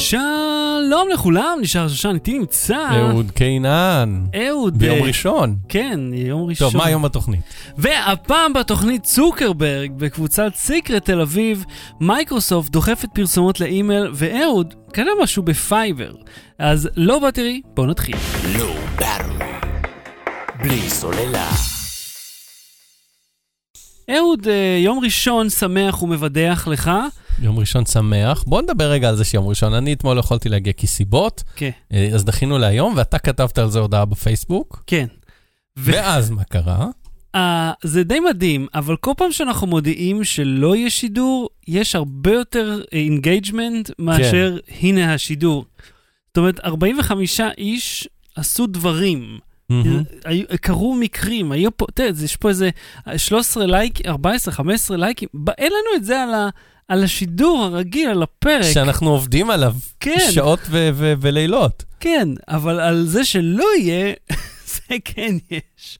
שלום לכולם, אני שחר שושן, איתי נמצא... אהוד קינן. אהוד... ביום אה, ראשון. כן, יום ראשון. טוב, מה היום בתוכנית? והפעם בתוכנית צוקרברג, בקבוצת Secret Tel Aviv, מייקרוסופט דוחפת פרסומות לאימייל, ואהוד קנה משהו בפייבר. אז low battery, בואו נתחיל. לא ברור. בלי סוללה. אהוד, אה, יום ראשון שמח ומבדח לך. יום ראשון שמח. בוא נדבר רגע על זה שיום ראשון. אני אתמול לא יכולתי להגיע מסיבות, כן, אה, אז דחינו להיום, ואתה כתבת על זה הודעה בפייסבוק. כן. ו- ואז מה קרה? אה, זה די מדהים, אבל כל פעם שאנחנו מודיעים שלא יהיה שידור, יש הרבה יותר engagement מאשר הנה השידור. זאת אומרת, 45 איש עשו דברים. היו- קרו מקרים, היו פה, תראה, יש פה איזה 13 לייקים, 14, 15 לייקים, אין לנו את זה על, ה, על השידור הרגיל, על הפרק. שאנחנו עובדים עליו כן. שעות ו- ו- ולילות. כן, אבל על זה שלא יהיה, זה כן יש.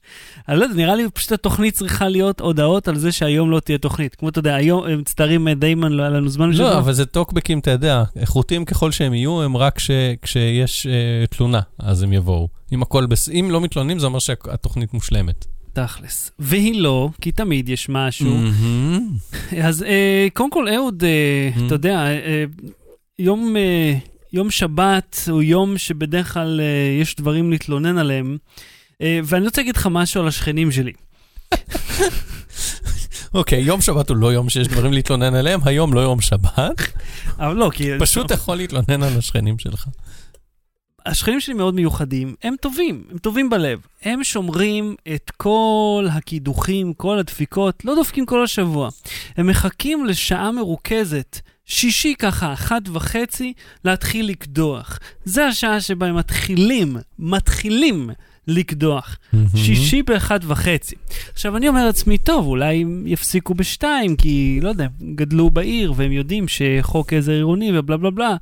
אני לא יודע, נראה לי פשוט התוכנית צריכה להיות הודעות על זה שהיום לא תהיה תוכנית. כמו אתה יודע, היום הם מצטערים אה, דיימן, לא היה לנו זמן לשבוע. לא, אבל זה טוקבקים, אתה יודע, איכותיים ככל שהם יהיו, הם רק כש- כשיש אה, תלונה, אז הם יבואו. אם הכל בס... אם לא מתלוננים, זה אומר שהתוכנית מושלמת. תכלס. והיא לא, כי תמיד יש משהו. מהמם. אז אה, קודם כל, אהוד, אה, Mm. אתה יודע, אה, יום, אה, יום שבת הוא יום שבדרך כלל אה, יש דברים להתלונן עליהם, אה, ואני רוצה להגיד לך משהו על השכנים שלי. אוקיי, יום שבת הוא לא יום שיש דברים להתלונן עליהם, היום לא יום שבת. אבל לא, כי... פשוט יכול להתלונן על השכנים שלך. השכנים שלי מאוד מיוחדים, הם טובים, הם טובים בלב. הם שומרים את כל הקידוחים, כל הדפיקות, לא דופקים כל השבוע. הם מחכים לשעה מרוכזת, שישי ככה, אחת וחצי, להתחיל לקדוח. זה השעה שבה הם מתחילים, מתחילים לקדוח. שישי באחת וחצי. עכשיו, אני אומר לעצמי, טוב, אולי הם יפסיקו בשתיים, כי, לא יודע, גדלו בעיר והם יודעים שחוק עזר עירוני ובלה בלה בלה.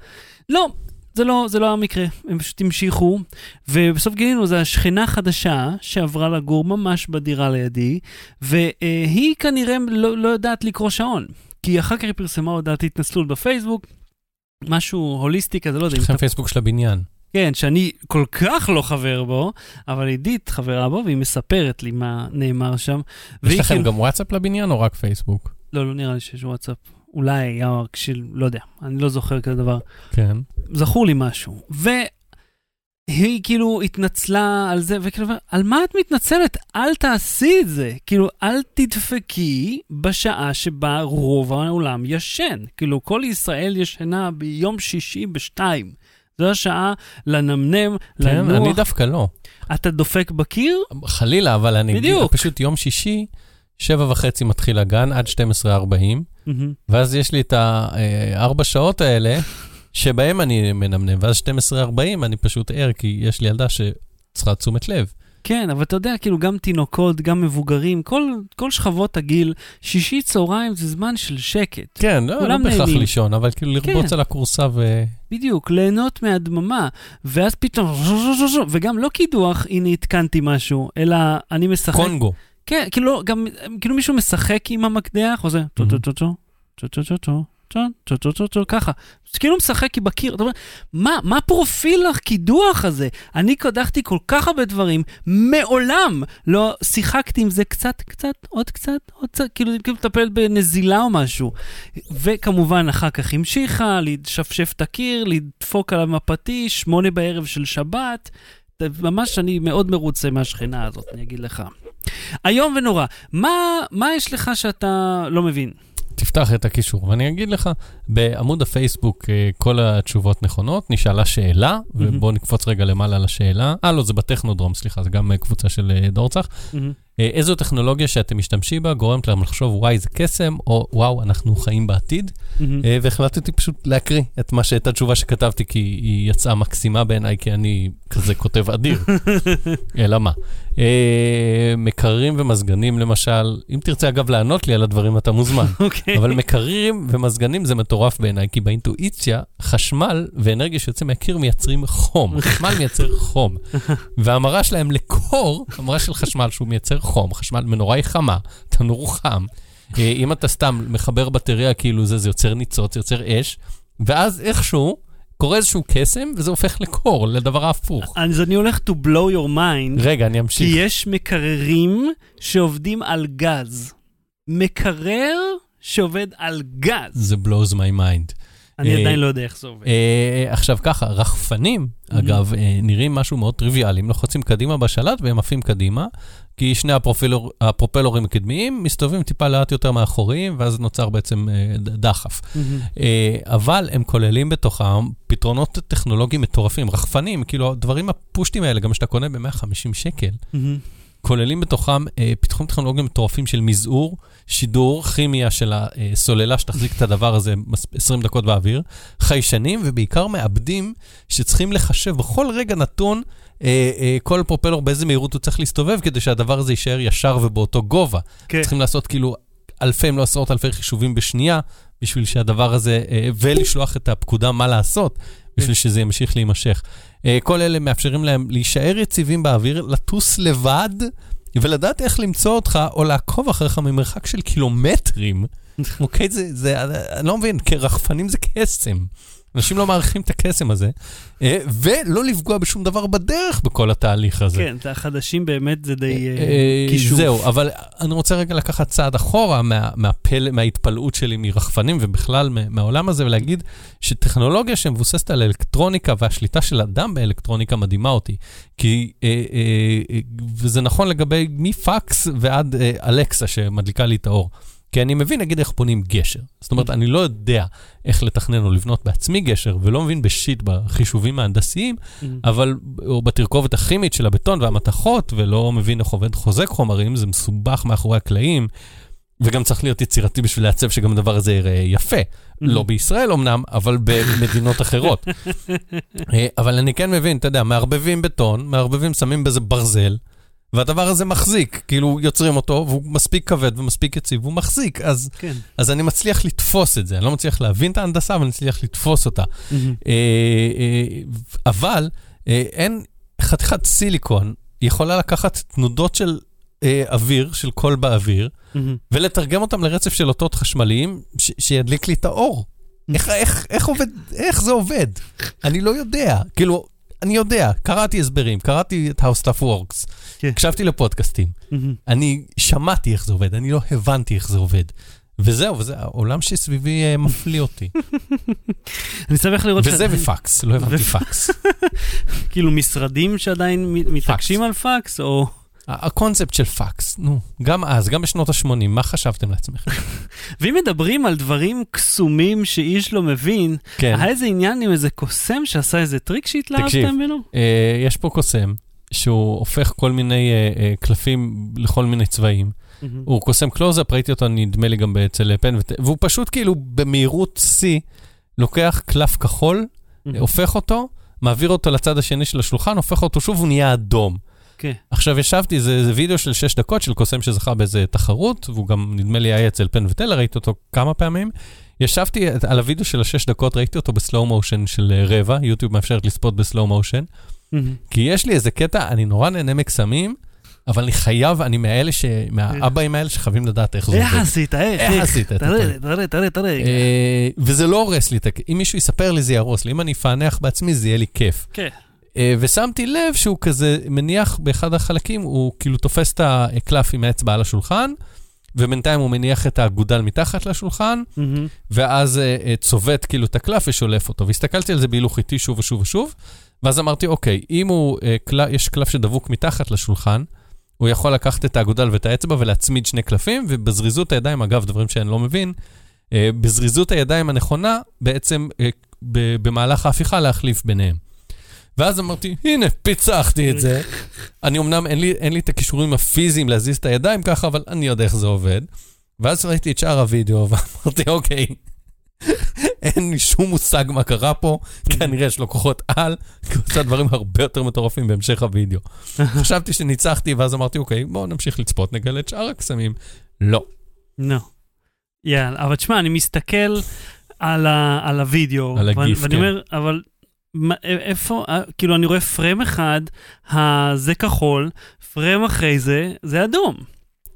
לא, זה לא, זה לא המקרה, הם פשוט המשיכו, ובסוף גילינו, זו השכנה חדשה שעברה לגור ממש בדירה לידי, והיא כנראה לא, לא יודעת לקרוא שעון. כי אחר כך היא פרסמה הודעת התנצלות בפייסבוק, משהו הוליסטי כזה, לא יודע. יש לכם פייסבוק של הבניין. כן, שאני כל כך לא חבר בו, אבל עידית חברה בו, והיא מספרת לי מה נאמר שם. יש לכם כאילו- גם וואטסאפ לבניין או רק פייסבוק? לא, לא נראה לי שיש וואטסאפ. אולי היה רק של... לא יודע, אני לא זוכר כזה דבר. כן. זכור לי משהו. והיא כאילו התנצלה על זה, וכאילו, על מה את מתנצלת? אל תעשי את זה. כאילו, אל תדפקי בשעה שבה רוב העולם ישן. כאילו, כל ישראל ישנה ביום שישי בשתיים. זו השעה לנמנם, כן, לנוח. אני דווקא לא. אתה דופק בקיר? חלילה, אבל אני... בדיוק. פשוט יום שישי, שבע וחצי מתחיל הגן, עד 12.40, מהמם. ואז יש לי את הארבע שעות האלה, שבהם אני מנמנם, ואז 12.40 אני פשוט ער, כי יש לי ילדה שצריכה תשומת לב. כן, אבל אתה יודע, כאילו, גם תינוקות, גם מבוגרים, כל, כל שכבות הגיל, שישי צהריים זה זמן של שקט. כן, לא, לא בהכרח. לישון, אבל כאילו לרבוץ כן. על הכורסה ו... בדיוק, ליהנות מהדממה, ואז פתאום, וגם לא קידוח, הנה התקנתי משהו, אלא אני משחק. קונגו. כן, כאילו, גם, כאילו מישהו משחק עם המקדח, או זה, טו טו טו טו, טו טו טו טו. טו, טו, טו, טו, טו, ככה. כאילו משחק היא בקיר, אתה אומר, מה, מה פרופיל הקידוח הזה? אני קדחתי כל כך הרבה דברים, מעולם לא שיחקתי עם זה קצת, קצת, עוד קצת, עוד קצת, כאילו, כאילו לטפל בנזילה או משהו. וכמובן, אחר כך המשיכה, לשפשף את הקיר, לדפוק עליו מפטיש, שמונה בערב של שבת. ממש אני מאוד מרוצה מהשכנה הזאת, אני אגיד לך. איום ונורא. מה, מה יש לך שאתה לא מבין? תפתח את הקישור, ואני אגיד לך, בעמוד הפייסבוק אה, כל התשובות נכונות, נשאלה שאלה, ובואו נקפוץ רגע למעלה לשאלה. אה, לא, זה בטכנודרום, סליחה, זה גם אה, קבוצה של אה, דורצח. אה, איזו טכנולוגיה שאתם משתמשים בה גורמת להם לחשוב, וואי, זה קסם, או וואו, אנחנו חיים בעתיד. אה, והחלטתי פשוט להקריא את מה שאת התשובה שכתבתי, כי היא יצאה מקסימה בעיניי, כי אני כזה כותב אדיר. אלא מה? אה, מקררים ומזגנים למשל, אם תרצה אגב לענות לי על הדברים אתה מוזמן. אוקיי. אבל מקררים ומזגנים זה מטורף בעיניי, כי באינטואיציה, חשמל ואנרגיה שיוצא מהקיר מייצרים חום. חשמל מייצר חום. וההמרה שלהם לקור, המרה של חשמל שהוא מייצר חום, חשמל מנורה היא חמה, תנור חם. אה, אם אתה סתם מחבר בטריה כאילו זה, זה יוצר ניצוץ, זה יוצר אש, ואז איכשהו קורה איזשהו קסם, וזה הופך לקור, לדבר ההפוך. אז אני הולך to blow your mind, רגע, אני כי אמשיך. יש מקררים שעובדים על גז. מקרר שעובד על גז. זה blows my mind. אני אה, עדיין לא יודע איך זה עובד. אה, עכשיו ככה, רחפנים, אגב, אה, נראים משהו מאוד טריוויאלי, הם לוחצים קדימה בשלט והם עפים קדימה, כי שני הפרופלור, הפרופלורים הקדמיים מסתובבים טיפה לאט יותר מאחוריים, ואז נוצר בעצם אה, דחף. אה, אבל הם כוללים בתוכם פתרונות טכנולוגיים מטורפים, רחפנים, כאילו הדברים הפושטים האלה, גם שאתה קונה ב-150 שקל, מהמם. כוללים בתוכם אה, פיתוחים טכנולוגיים מטורפים של מזעור, שידור, כימיה של הסוללה שתחזיק את הדבר הזה מס- 20 דקות באוויר, חיישנים ובעיקר מעבדים שצריכים לחשב בכל רגע נתון אה, אה, כל פרופלור באיזה מהירות הוא צריך להסתובב כדי שהדבר הזה יישאר ישר ובאותו גובה. כן. צריכים לעשות כאילו אלפי, אם לא עשרות אלפי חישובים בשנייה, בשביל שהדבר הזה, אה, ולשלוח את הפקודה מה לעשות, בשביל שזה ימשיך להימשך. אה, כל אלה מאפשרים להם להישאר יציבים באוויר, לטוס לבד, ולדעת איך למצוא אותך, או לעקוב אחריך ממרחק של קילומטרים. אוקיי, זה, זה, אני לא מבין, כרחפנים זה קסם. אנשים לא מעריכים את הקסם הזה, אה, ולא לפגוע בשום דבר בדרך בכל התהליך הזה. כן, זה החדשים באמת זה די אה, אה, קישור. זהו, אבל אני רוצה רגע לקחת צעד אחורה מה, מהפל, מההתפלאות שלי מרחפנים ובכלל מה- מהעולם הזה, ולהגיד שטכנולוגיה שמבוססת על אלקטרוניקה והשליטה של אדם באלקטרוניקה מדהימה אותי. כי, וזה נכון לגבי מפקס ועד אלקסה שמדליקה לי את האור. כי אני מבין, נגיד, איך בונים גשר. זאת אומרת, אני לא יודע איך לתכנן או לבנות בעצמי גשר, ולא מבין בשיט בחישובים ההנדסיים, מהמם. אבל, או בתרכובת הכימית של הבטון והמתכות, ולא מבין איך עובד חוזק חומרים, זה מסובך מאחורי הקלעים, וגם צריך להיות יצירתי בשביל לעצב שגם הדבר הזה יראה יפה. לא בישראל אמנם, אבל במדינות אחרות. אה, אבל אני כן מבין, אתה יודע, מערבבים בטון, מערבבים, שמים בזה ברזל, והדבר הזה מחזיק, כאילו יוצרים אותו, והוא מספיק כבד ומספיק יציב, והוא מחזיק, אז, כן. אז אני מצליח לתפוס את זה, אני לא מצליח להבין את ההנדסה, אבל אני מצליח לתפוס אותה. מהמם. אה, אה, אבל אה, אין, חתיכת סיליקון יכולה לקחת תנודות של אה, אוויר, של קול באוויר, מהמם. ולתרגם אותם לרצף של אותות חשמליים ש- שידליק לי את האור. איך, איך, איך עובד, איך זה עובד? אני לא יודע. כאילו, אני יודע, קראתי הסברים, קראתי את How Stuff Works, כן. הקשבתי לפודקאסטים. אני שמעתי איך זה עובד, אני לא הבנתי איך זה עובד. וזהו, וזה, העולם שסביבי אה, מפליא אותי. אני שמח לראות וזה ופקס, לא הבנתי פקס. כאילו משרדים שעדיין מת- מתעקשים על פקס, או... הקונספט של פקס, נו, גם אז, גם בשנות ה-80, מה חשבתם לעצמכם? ואם מדברים על דברים קסומים שאיש לא מבין, כן, היה איזה עניין עם איזה קוסם שעשה איזה טריק תקשיב. שהתלהבתם ממנו? אה, יש פה קוסם שהוא הופך כל מיני אה, אה, קלפים לכל מיני צבעים. מהמם. הוא קוסם קלוזאפ, ראיתי אותו נדמה לי גם אצל פן, וט- והוא פשוט כאילו במהירות שיא, לוקח קלף כחול, מהמם. הופך אותו, מעביר אותו לצד השני של השולחן, הופך אותו שוב, הוא נהיה אדום. כן. עכשיו ישבתי, זה, זה וידאו של 6 דקות של קוסם שזכה באיזה תחרות, והוא גם נדמה לי היה אצל פן וטלר, ראיתי אותו כמה פעמים. ישבתי על הוידאו של השש דקות, ראיתי אותו ב slow motion של אה, רבע, יוטיוב מאפשרת לצפות ב slow motion. כי יש לי איזה קטע, אני נורא נהנה מקסמים, אבל אני חייב, אני מאלה ש... מהאבאים האלה שחייבים לדעת איך זה איך עובד. עשית? איך? איך עשית תראה? תראה, תראה, תראה. אה, וזה לא הורס לי את הכיף. אם מישהו יספר לי, זה יהרוס לי. אם אני אפענח בעצמי, זה יהיה לי כיף. כן. אה, ושמתי לב שהוא כזה מניח באחד החלקים, הוא כאילו תופס את הקלף עם האצבע על השולחן, ובינתיים הוא מניח את האגודל מתחת לשולחן. ואז אה, אה, צובט כאילו את הקלף ושולף אותו. והסתכלתי על זה בהילוך איטי שוב ושוב ושוב, ואז אמרתי, אוקיי, אם הוא, אה, קל... יש קלף שדבוק מתחת לשולחן, הוא יכול לקחת את האגודל ואת האצבע ולהצמיד שני קלפים, ובזריזות הידיים, אגב, דברים שאני לא מבין, אה, בזריזות הידיים הנכונה, בעצם אה, ב- במהלך ההפיכה להחליף ביניהם. ואז אמרתי, הנה, פיצחתי את זה. אני אמנם, אין לי, אין לי את הכישורים הפיזיים להזיז את הידיים ככה, אבל אני יודע איך זה עובד. ואז ראיתי את שאר הוידאו, ואמרתי, אוקיי, אין לי שום מושג מה קרה פה, כנראה יש לו כוחות על, כי הוא עושה דברים הרבה יותר מטורפים בהמשך הוידאו. חשבתי שניצחתי, ואז אמרתי, אוקיי, בואו נמשיך לצפות, נגלה את שאר הקסמים. לא. נו. יאללה, אבל תשמע, אני מסתכל על, ה, על הוידאו, על הגיף, ואני כן. אומר, אבל מה, איפה, אה, כאילו, אני רואה פריים אחד, זה כחול, פריים אחרי זה, זה אדום.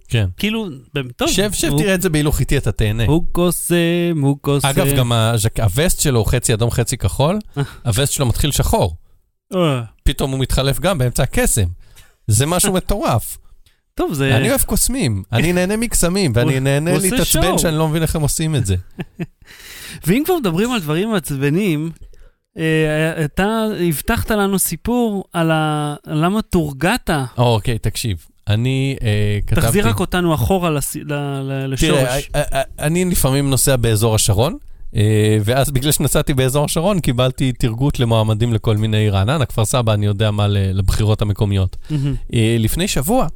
כן. כאילו, טוב. שב, שב, הוא- תראה את זה בהילוך איטי, אתה תהנה. הוא קוסם, הוא קוסם. אגב, גם הז'ק- הווסט שלו הוא חצי אדום, חצי כחול, אה. הווסט שלו מתחיל שחור. אה, פתאום הוא מתחלף גם באמצע הקסם. זה משהו מטורף. טוב, זה... אני אוהב קוסמים, אני נהנה מקסמים, ואני נהנה להתעצבן. שאני לא מבין איך הם עושים את זה. ואם כבר מדברים על דברים מעצבנים, אה, אתה הבטחת לנו סיפור על ה... למה תורגעת. אוקיי, תקשיב, אני אה, כתבתי... תחזיר רק אותנו אחורה לס... ל... ל... תראה, לשורש. אה, אה, אני לפעמים נוסע באזור השרון, אה, ואז בגלל שנסעתי באזור השרון, קיבלתי תרגות למועמדים לכל מיני רעננה, כפר סבא, אני יודע מה לבחירות המקומיות. מהמם. אה, לפני שבוע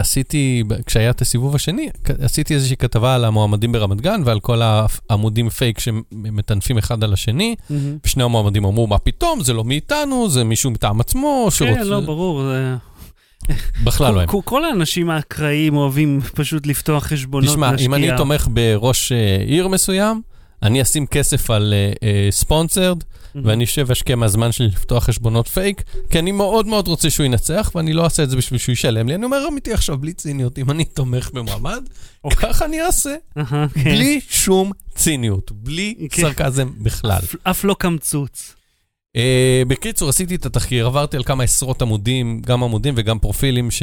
עשיתי, כשהיה את הסיבוב השני, עשיתי איזושהי כתבה על המועמדים ברמת גן ועל כל העמודים פייק שמטנפים אחד על השני, מהמם. ושני המועמדים אמרו, מה פתאום, זה לא מאיתנו, זה מישהו מטעם עצמו. כן, לא, ברור. זה... בכלל לא הם. כל- האנשים האקראיים אוהבים פשוט לפתוח חשבונות, תשמע, אם אני להשקיע. תומך בראש אה, עיר מסוים, אני אשים כסף על ספונסרד, מהמם. ואני אשב ואשקיע מהזמן שלי לפתוח חשבונות פייק, כי אני מאוד מאוד רוצה שהוא ינצח, ואני לא אעשה את זה בשביל שהוא ישלם לי. אני אומר אמיתי עכשיו, בלי ציניות, אם אני תומך במועמד, אוקיי. ככה אני אעשה, כן. בלי שום ציניות, בלי כן. סרקזם בכלל. אף לא קמצוץ. אה, בקיצור, עשיתי את התחקיר, עברתי על כמה עשרות עמודים, גם עמודים וגם פרופילים ש-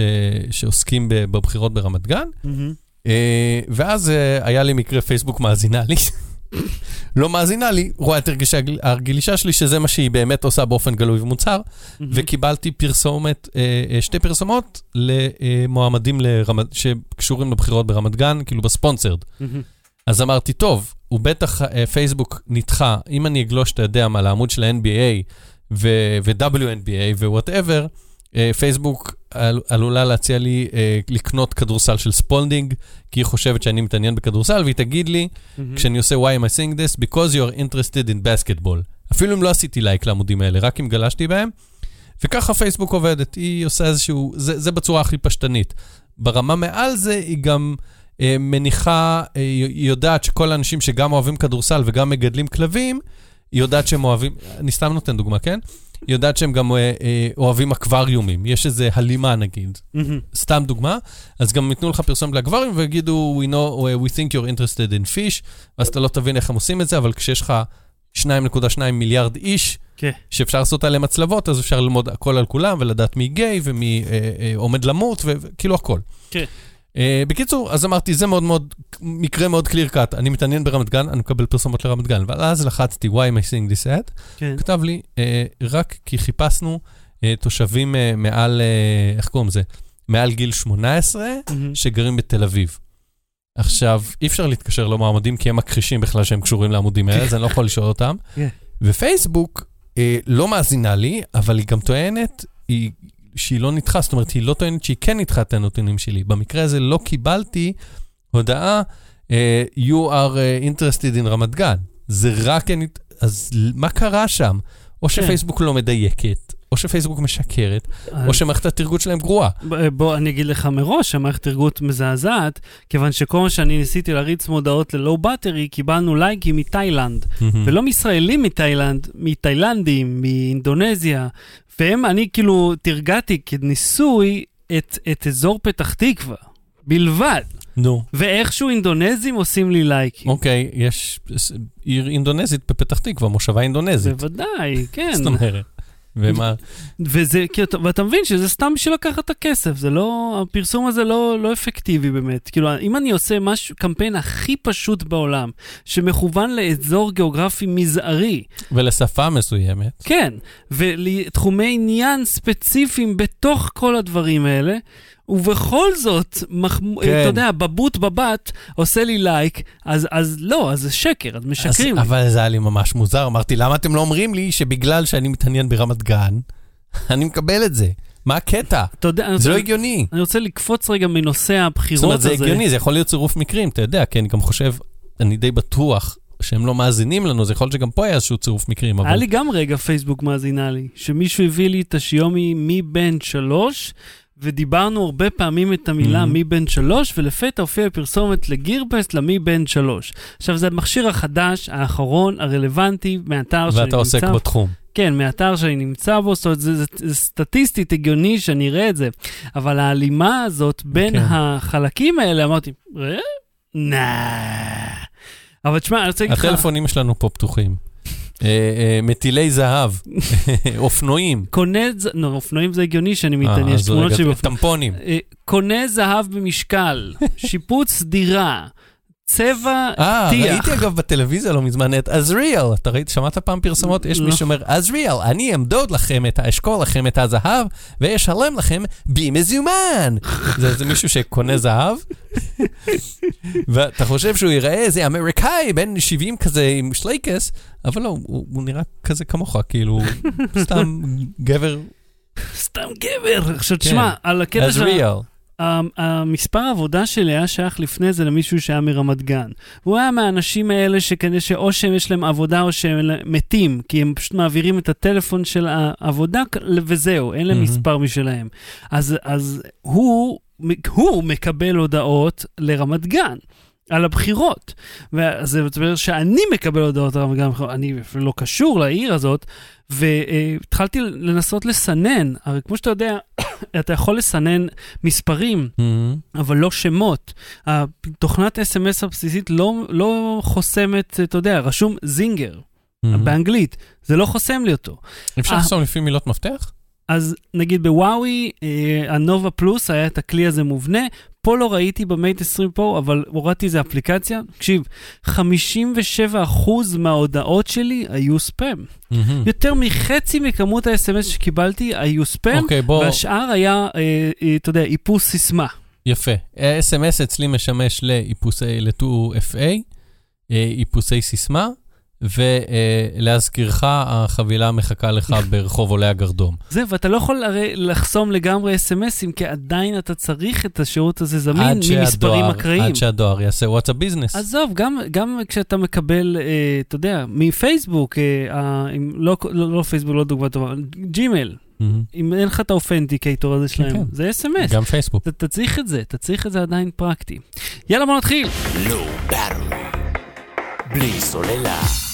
שעוסקים בבחירות ברמת גן. מהמם. אה, ואז אה, היה לי מקרה פייסבוק מאזינה לי. לא מאזינה לי, רואה את הרגישה, הרגישה שלי שזה מה שהיא באמת עושה באופן גלוי ומוצהר, מהמם. וקיבלתי פרסומת, אה, שתי פרסומות למועמדים לרמת, שקשורים לבחירות ברמת גן, כאילו בספונסרד. מהמם. אז אמרתי, טוב, הוא בטח, אה, פייסבוק נדחה, אם אני אגלוש, אתה יודע מה, לעמוד של ה-NBA ו-WNBA ו-whatever, אה, פייסבוק על- עלולה להציע לי אה, לקנות כדורסל של ספולדינג, כי היא חושבת שאני מתעניין בכדורסל, והיא תגיד לי, מהמם. כשאני עושה why am I saying this, because you are interested in basketball. אפילו אם לא עשיתי לייק לעמודים האלה, רק אם גלשתי בהם. וככה פייסבוק עובדת, היא עושה איזשהו, זה, זה בצורה הכי פשטנית. ברמה מעל זה, היא גם מניחה, אה, היא יודעת שכל האנשים שגם אוהבים כדורסל וגם מגדלים כלבים, היא יודעת שהם אוהבים, אני סתם נותן דוגמה, כן? היא יודעת שהם גם אה, אה, אוהבים אקווריומים, יש איזה הלימה נגיד. מהמם. סתם דוגמה, אז גם ייתנו לך פרסומת לאקווריום ויגידו, we know, we think you're interested in fish, ואז אתה לא תבין איך הם עושים את זה, אבל כשיש לך 2.2 מיליארד איש, כן. שאפשר לעשות עליהם הצלבות, אז אפשר ללמוד הכל על כולם ולדעת מי גיי ומי אה, אה, עומד למות, וכאילו הכל. כן. אה, בקיצור, אז אמרתי, זה מאוד מאוד, מקרה מאוד קליר קאט, אני מתעניין ברמת גן, אני מקבל פרסומות לרמת גן, ואז לחצתי, why am I seeing this ad? כן. כתב לי, אה, רק כי חיפשנו אה, תושבים אה, מעל, אה, איך קוראים לזה? מעל גיל 18, מהמם. שגרים בתל אביב. עכשיו, אי אפשר להתקשר למועמדים כי הם מכחישים בכלל שהם קשורים לעמודים האלה, אז אני לא יכול לשאול אותם. כן. ופייסבוק אה, לא מאזינה לי, אבל היא גם טוענת היא, שהיא לא ניתחה, זאת אומרת, היא לא טוענת שהיא כן ניתחה את הנתונים שלי. במקרה הזה לא קיבלתי הודעה, אה, you are אה, interested in רמת גן. זה רק... אז מה קרה שם? או כן. שפייסבוק לא מדייקת, או שפייסבוק משקרת, או שמערכת התרגות שלהם גרועה. בוא, אני אגיד לך מראש, המערכת ארגות מזעזעת, כיוון שכל מה שאני ניסיתי להריץ מודעות ללואו באטרי, קיבלנו לייקים מתאילנד, ולא מישראלים מתאילנד, מתאילנדים, מאינדונזיה, והם, אני כאילו תרגעתי כניסוי את, את אזור פתח תקווה, בלבד. נו. ואיכשהו אינדונזים עושים לי לייקים. אוקיי, יש ס- עיר אינדונזית בפתח תקווה, מושבה אינדונזית. בוודאי, כן. זאת אומרת. ומה? וזה, כאילו, אתה- ואתה מבין שזה סתם בשביל לקחת את הכסף, זה לא, הפרסום הזה לא, לא אפקטיבי באמת. כאילו, אם אני עושה משהו, קמפיין הכי פשוט בעולם, שמכוון לאזור גיאוגרפי מזערי, ולשפה מסוימת. כן, ולתחומי עניין ספציפיים בתוך כל הדברים האלה, ובכל זאת, מח... כן. אתה יודע, בבוט בבת עושה לי לייק, אז, אז לא, אז זה שקר, אז משקרים אז. אבל זה היה לי ממש מוזר, אמרתי, למה אתם לא אומרים לי שבגלל שאני מתעניין ברמת גן, אני מקבל את זה? מה הקטע? אתה יודע, זה לא רוצה- הגיוני. אני רוצה לקפוץ רגע מנושא הבחירות זאת אומרת, הזה. זה הגיוני, זה יכול להיות צירוף מקרים, אתה יודע, כי אני גם חושב, אני די בטוח שהם לא מאזינים לנו, זה יכול להיות שגם פה היה איזשהו צירוף מקרים, אבל... היה לי גם רגע פייסבוק מאזינה לי, שמישהו הביא לי את השיומי מי בן שלוש, ודיברנו הרבה פעמים את המילה Mhm. מי בן שלוש, ולפתע הופיעה פרסומת לגירבסט למי בן שלוש. עכשיו, זה המכשיר החדש, האחרון, הרלוונטי, מהאתר שאני ואתה עוסק נמצא. בתחום. כן, מאתר שאני נמצא בו, זאת אומרת, זה, זה, זה סטטיסטית הגיוני שאני אראה את זה, אבל ההלימה הזאת בין כן. החלקים האלה, אמרתי, אה? נא. אבל תשמע, אני רוצה להגיד לך, הטלפונים שלנו פה פתוחים. אה, אה, מטילי זהב, אופנועים. קונה, לא, אופנועים זה הגיוני שאני אה, מתעניין, יש תמונות שלי. טמפונים. קונה זהב במשקל, שיפוץ דירה, צבע אה, טיח. ראיתי אגב בטלוויזיה לא מזמן את עזריאל. אתה ראית, שמעת פעם פרסומות? יש לא. מי שאומר, עזריאל, אני אמדוד לכם את, אשקול לכם את הזהב, ואשלם לכם במזומן. זה, זה מישהו שקונה זהב, ואתה חושב שהוא ייראה איזה אמריקאי בן 70 כזה עם שלייקס, אבל לא, הוא, הוא נראה כזה כמוך, כאילו, סתם גבר סתם גבר. עכשיו כן. תשמע, על הקטע של... עזריאל. המספר העבודה שלי היה שייך לפני זה למישהו שהיה מרמת גן. הוא היה מהאנשים האלה שכנראה שאו שהם יש להם עבודה או שהם מתים, כי הם פשוט מעבירים את הטלפון של העבודה וזהו, אין להם מהמם. מספר משלהם. אז, אז הוא, הוא מקבל הודעות לרמת גן. על הבחירות. וזה אומר שאני מקבל הודעות על רמת גן, אני אפילו לא קשור לעיר הזאת, והתחלתי לנסות לסנן, הרי כמו שאתה יודע, אתה יכול לסנן מספרים, מהמם. אבל לא שמות. התוכנת אס.אם.אס הבסיסית לא, לא חוסמת, אתה יודע, רשום זינגר, מהמם. באנגלית, זה לא חוסם לי אותו. אפשר אה. לחסום לפי מילות מפתח? אז נגיד בוואוי, אה, הנובה פלוס היה את הכלי הזה מובנה, פה לא ראיתי במייט 20 פרו, אבל הורדתי איזה אפליקציה. תקשיב, 57% מההודעות שלי היו ספאם. מהמם. יותר מחצי מכמות ה-SMS שקיבלתי היו ספאם, אוקיי, בוא, והשאר היה, אה, אה, אתה יודע, איפוס סיסמה. יפה. אס.אם.אס אצלי משמש לאיפוסי, ל-2FA, אה, איפוסי סיסמה, ולהזכירך, החבילה מחכה לך ברחוב עולי הגרדום. זהו, ואתה לא יכול הרי לחסום לגמרי אס.אם.אסים, כי עדיין אתה צריך את השירות הזה זמין עד ממספרים שהדואר- אקראיים. עד שהדואר יעשה וואטסאפ ביזנס. עזוב, גם, גם כשאתה מקבל, אה, אתה יודע, מפייסבוק, אה, אה, לא, לא, לא פייסבוק, לא דוגמה טובה, מהמם. אם אין לך את ה authenticator הזה שלהם, כן. זה אס.אם.אס. גם פייסבוק. אתה צריך את זה, אתה צריך את זה עדיין פרקטי. יאללה, בוא נתחיל. בלי סוללה.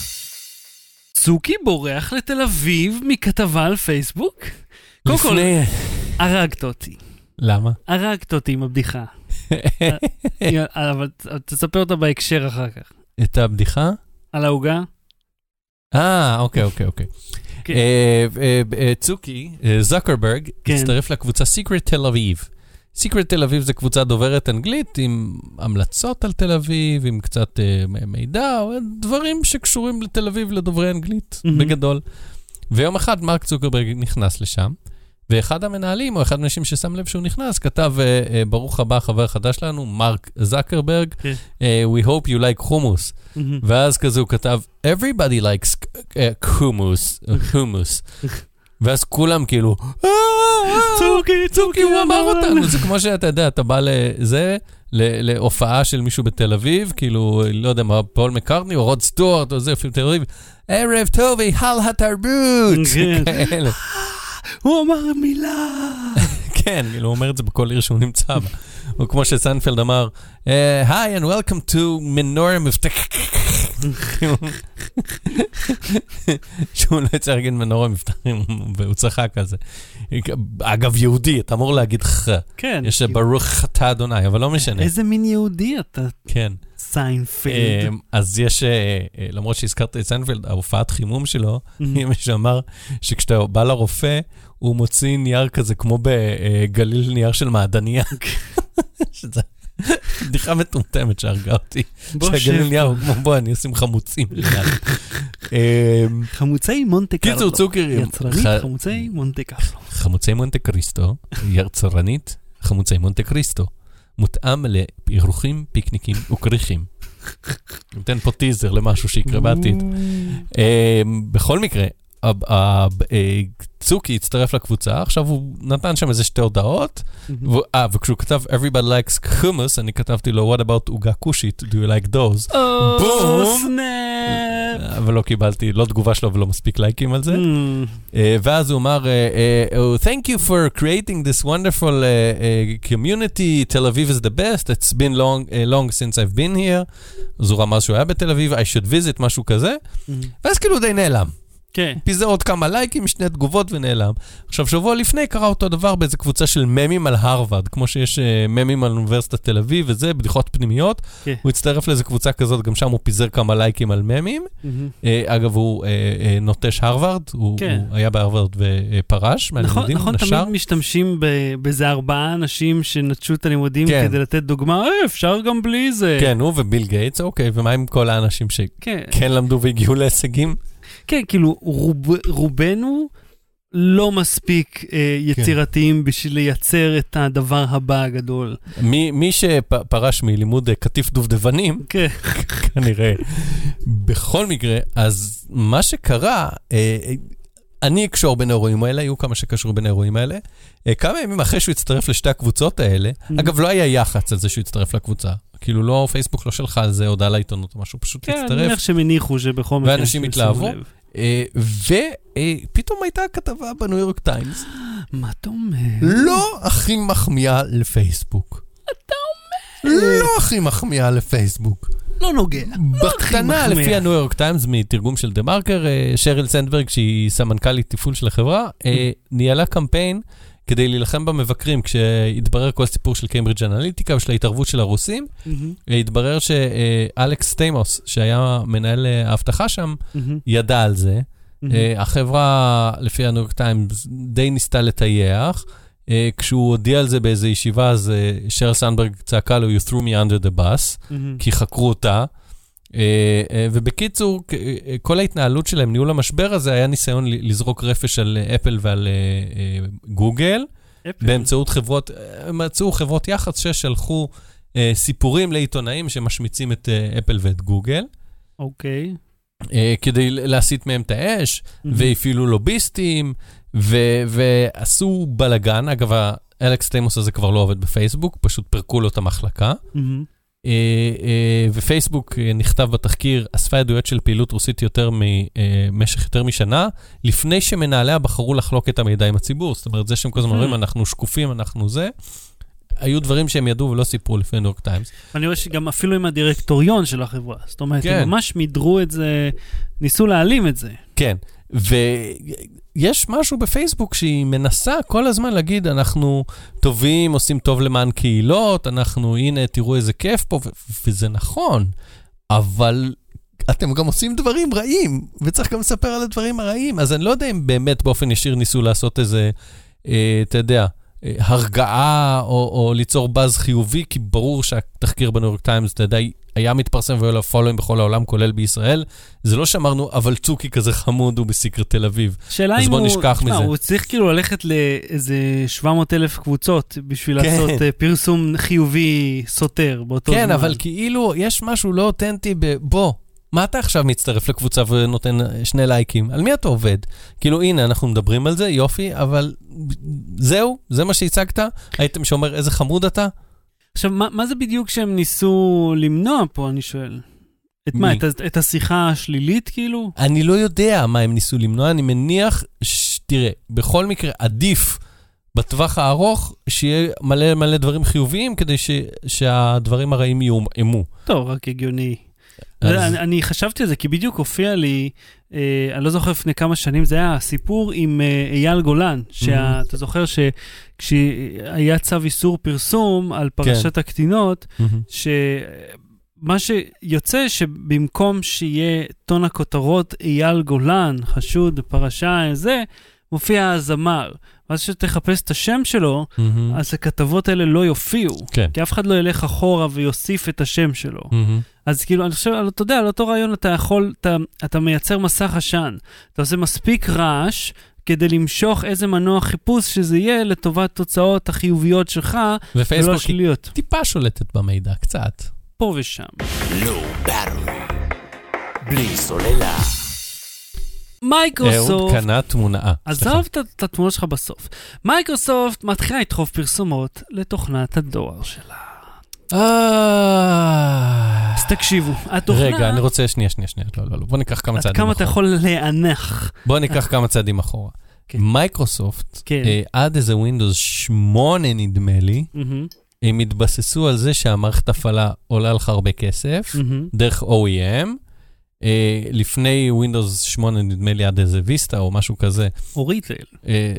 צוקי בורח לתל אביב מכתבה על פייסבוק? קודם כל. הרגת אותי. למה? הרגת אותי עם הבדיחה. אבל ת- תספר אותה בהקשר אחר כך. את הבדיחה? על העוגה? אה, אוקיי, אוקיי, אוקיי. כן. אה, אה, אה, צוקי, אה, זקרברג, כן. הצטרף לקבוצה סיקרט תל אביב. סיקרט תל אביב זה קבוצה דוברת אנגלית עם המלצות על תל אביב, עם קצת מ- מידע, דברים שקשורים לתל אביב לדוברי אנגלית, מהמם. בגדול. ויום אחד מרק צוקרברג נכנס לשם, ואחד המנהלים, או אחד האנשים ששם לב שהוא נכנס, כתב, אה, אה, ברוך הבא, חבר חדש שלנו, מרק זקרברג, כן. אה, We hope you like hummus. מהמם. ואז כזה הוא כתב, everybody likes uh, hummus, uh, hummus. ואז כולם כאילו, "אה, אה, צוקי, צוקי, הוא אמר אותנו. זה כמו שאתה יודע, אתה בא לזה, להופעה של מישהו בתל אביב, כאילו, לא יודע מה, פול מקארטני או רוד סטוארט או זה, אפילו תל אביב, ערב טוב, היכל התרבות. כן. הוא אמר מילה. כן, כאילו, הוא אומר את זה בכל עיר שהוא נמצא בה. או כמו שסנפלד אמר, אה, היי and welcome to מנורה מבטח. שהוא לא יצא להגיד מנורה מבטחים, והוא צחק על זה. אגב, יהודי, אתה אמור להגיד ח. כן. יש ברוך אתה אדוני, אבל לא משנה. איזה מין יהודי אתה, כן. סיינפלד. אה, אז יש, אה, אה, למרות שהזכרת את סיינפלד, ההופעת חימום שלו, מישהו שאמר שכשאתה בא לרופא, הוא מוציא נייר כזה כמו בגליל נייר של מעדניה. שזה בדיחה מטומטמת שהרגה אותי. בוא שהגליל שב. נייר הוא כמו בוא, אני אשים חמוצים. אה, חמוצי מונטה קרלו. קיצור, צוקרים. יצרנית חמוצי מונטה קרלו. חמוצי מונטה קריסטו, יצרנית חמוצי מונטה קריסטו. מותאם לאירוחים, פיקניקים וכריכים. נותן פה טיזר למשהו שיקרה בעתיד. אה, בכל מקרה, אה, צוקי הצטרף לקבוצה, עכשיו הוא נתן שם איזה שתי הודעות, אה, וכשהוא כתב Everybody likes hummus, אני כתבתי לו What about עוגה כושית, do you like those? בום. אבל לא קיבלתי, לא תגובה שלו ולא מספיק לייקים על זה. Mm. אה, ואז הוא אמר, אה, אה, oh, Thank you for creating this wonderful uh, uh, community, Tel Aviv is the best, it's been long, uh, long since I've been here. אז הוא רמז שהוא היה בתל אביב, I should visit, משהו כזה. Mm. ואז כאילו די נעלם. כן. פיזר עוד כמה לייקים, שני תגובות ונעלם. עכשיו, שבוע לפני קרה אותו דבר באיזה קבוצה של ממים על הרווארד, כמו שיש אה, ממים על אוניברסיטת תל אביב וזה, בדיחות פנימיות. כן. הוא הצטרף לאיזה קבוצה כזאת, גם שם הוא פיזר כמה לייקים על ממים. מהמם. אה, אגב, הוא אה, אה, נוטש הרווארד, הוא, כן. הוא היה בהרווארד ופרש נכון, מהלימודים, נכון, נשר. תמיד משתמשים באיזה ארבעה אנשים שנטשו את הלימודים כן. כדי לתת דוגמה, "אה, אפשר גם בלי זה. כן, הוא וביל גייטס, אוקיי, ומה עם כל האנשים כן, שכן למדו והגיעו להישגים? כן, כאילו, רוב, רובנו לא מספיק אה, יצירתיים בשביל לייצר את הדבר הבא הגדול. מי, מי שפרש מלימוד אה, קטיף דובדבנים, כן, כנראה. בכל מקרה, אז מה שקרה, אה, אני אקשור בין האירועים האלה, היו כמה שקשרו בין האירועים האלה. אה, כמה ימים אחרי שהוא הצטרף לשתי הקבוצות האלה, Mhm. אגב, לא היה יח"צ על זה שהוא הצטרף לקבוצה. כאילו, לא, פייסבוק לא שלחה על זה הודעה לעיתונות או משהו, פשוט כן, אני הצטרף. מניח שהם הניחו שבכל מקרה... ואנשים התלהבו. לב. ופתאום הייתה כתבה בניו יורק טיימס, מה אתה אומר? לא הכי מחמיאה לפייסבוק. אתה אומר? לא הכי מחמיאה לפייסבוק. לא נוגע. בקטנה, מחמיא. לפי הניו יורק טיימס, מתרגום של דה מרקר, אה, שריל סנדברג, שהיא סמנכ"לית תפעול של החברה, אה, ניהלה קמפיין כדי להילחם במבקרים, כשהתברר כל הסיפור של קיימברידג' אנליטיקה ושל ההתערבות של הרוסים, אה, התברר שאלכס סטיימוס, שהיה מנהל אה, האבטחה שם, מהמם, ידע על זה. מהמם. אה, החברה, לפי הניו יורק טיימס, די ניסתה לטייח. אה, כשהוא הודיע על זה באיזו ישיבה, אז שריל סנדברג צעקה לו, you threw me under the bus. מהמם. כי חקרו אותה. אה, אה, ובקיצור, אה, כל ההתנהלות שלהם, ניהול המשבר הזה, היה ניסיון לזרוק רפש על אפל ועל גוגל, אפל. באמצעות חברות, הם מצאו חברות יח"צ ששלחו סיפורים לעיתונאים שמשמיצים את אפל ואת גוגל, אוקיי. כדי להסיט מהם את האש, והפעילו לוביסטים, ו- ועשו בלאגן. אגב, האלכס טיימוס הזה כבר לא עובד בפייסבוק, פשוט פירקו לו את המחלקה. מהמם. אה, אה, ופייסבוק אה, נכתב בתחקיר, אספה עדויות של פעילות רוסית יותר ממשך יותר משנה, לפני שמנהליה בחרו לחלוק את המידע עם הציבור. זאת אומרת, זה שהם כל הזמן אומרים, אנחנו שקופים, אנחנו זה, היו דברים שהם ידעו ולא סיפרו לפני ניו יורק טיימס. אני רואה שגם אפילו עם הדירקטוריון של החברה. זאת אומרת, כן. הם ממש מידרו את זה, ניסו להעלים את זה. כן, ויש משהו בפייסבוק שהיא מנסה כל הזמן להגיד, אנחנו טובים, עושים טוב למען קהילות, אנחנו, הנה, תראו איזה כיף פה, וזה נכון, אבל אתם גם עושים דברים רעים, וצריך גם לספר על הדברים הרעים. אז אני לא יודע אם באמת באופן ישיר ניסו לעשות איזה, אה, אתה יודע, אה, הרגעה או, או ליצור באז חיובי, כי ברור שהתחקיר בניו יורק טיימס, אתה יודע, היה מתפרסם והיו לו פולואים בכל העולם, כולל בישראל. זה לא שאמרנו, אבל צוקי כזה חמוד הוא בסיקרט תל אביב. שאלה אז אם בוא הוא... נשכח תשמע, מזה. הוא צריך כאילו ללכת לאיזה 700 אלף קבוצות בשביל כן. לעשות אה, פרסום חיובי סותר באותו זמן. כן, אבל כאילו, יש משהו לא אותנטי ב... בוא, מה אתה עכשיו מצטרף לקבוצה ונותן אה, שני לייקים? על מי אתה עובד? כאילו, הנה, אנחנו מדברים על זה, יופי, אבל זהו, זה מה שהצגת? הייתם שאומר, איזה חמוד אתה? עכשיו, מה, מה זה בדיוק שהם ניסו למנוע פה, אני שואל? את מה, מי? את, ה- את השיחה השלילית, כאילו? אני לא יודע מה הם ניסו למנוע, אני מניח, ש... תראה, בכל מקרה, עדיף בטווח הארוך שיהיה מלא מלא דברים חיוביים כדי ש... שהדברים הרעים יומעמו. טוב, רק הגיוני. אז- אני, אני חשבתי על זה, כי בדיוק הופיע לי, אה, אני לא זוכר לפני כמה שנים, זה היה סיפור עם אה, אייל גולן, שאתה זוכר שכשהיה צו איסור פרסום על פרשת הקטינות, מהמם. שמה שיוצא שבמקום שיהיה טון הכותרות אייל גולן, חשוד בפרשה זה, מופיע הזמר. ואז כשתחפש את השם שלו, מהמם. אז הכתבות האלה לא יופיעו. כן. כי אף אחד לא ילך אחורה ויוסיף את השם שלו. מהמם. אז כאילו, אני חושב, אתה יודע, על אותו רעיון אתה יכול, אתה, אתה מייצר מסך עשן. אתה עושה מספיק רעש כדי למשוך איזה מנוע חיפוש שזה יהיה לטובת תוצאות החיוביות שלך, ולא ופייסבוק היא השליליות. טיפה שולטת במידע, קצת. פה ושם. Battery. בלי סוללה. אהוד מייקרוסופט, קנה תמונה. עזוב את- התמונות שלך בסוף. מייקרוסופט מתחילה לדחוף פרסומות לתוכנת הדואר שלה. אה... אז תקשיבו, התוכנה... רגע, אני רוצה, שנייה, שנייה, שנייה, לא, לא, לא, בוא ניקח כמה עד צעדים כמה אתה אחורה. יכול להיאנח. בוא ניקח כמה צעדים אחורה. כן. מייקרוסופט, כן. אה, עד איזה Windows 8 נדמה לי, הם התבססו על זה שהמערכת הפעלה עולה לך הרבה כסף, דרך OEM, אה, לפני Windows 8, נדמה לי עד איזה ויסטה או משהו כזה, או retail.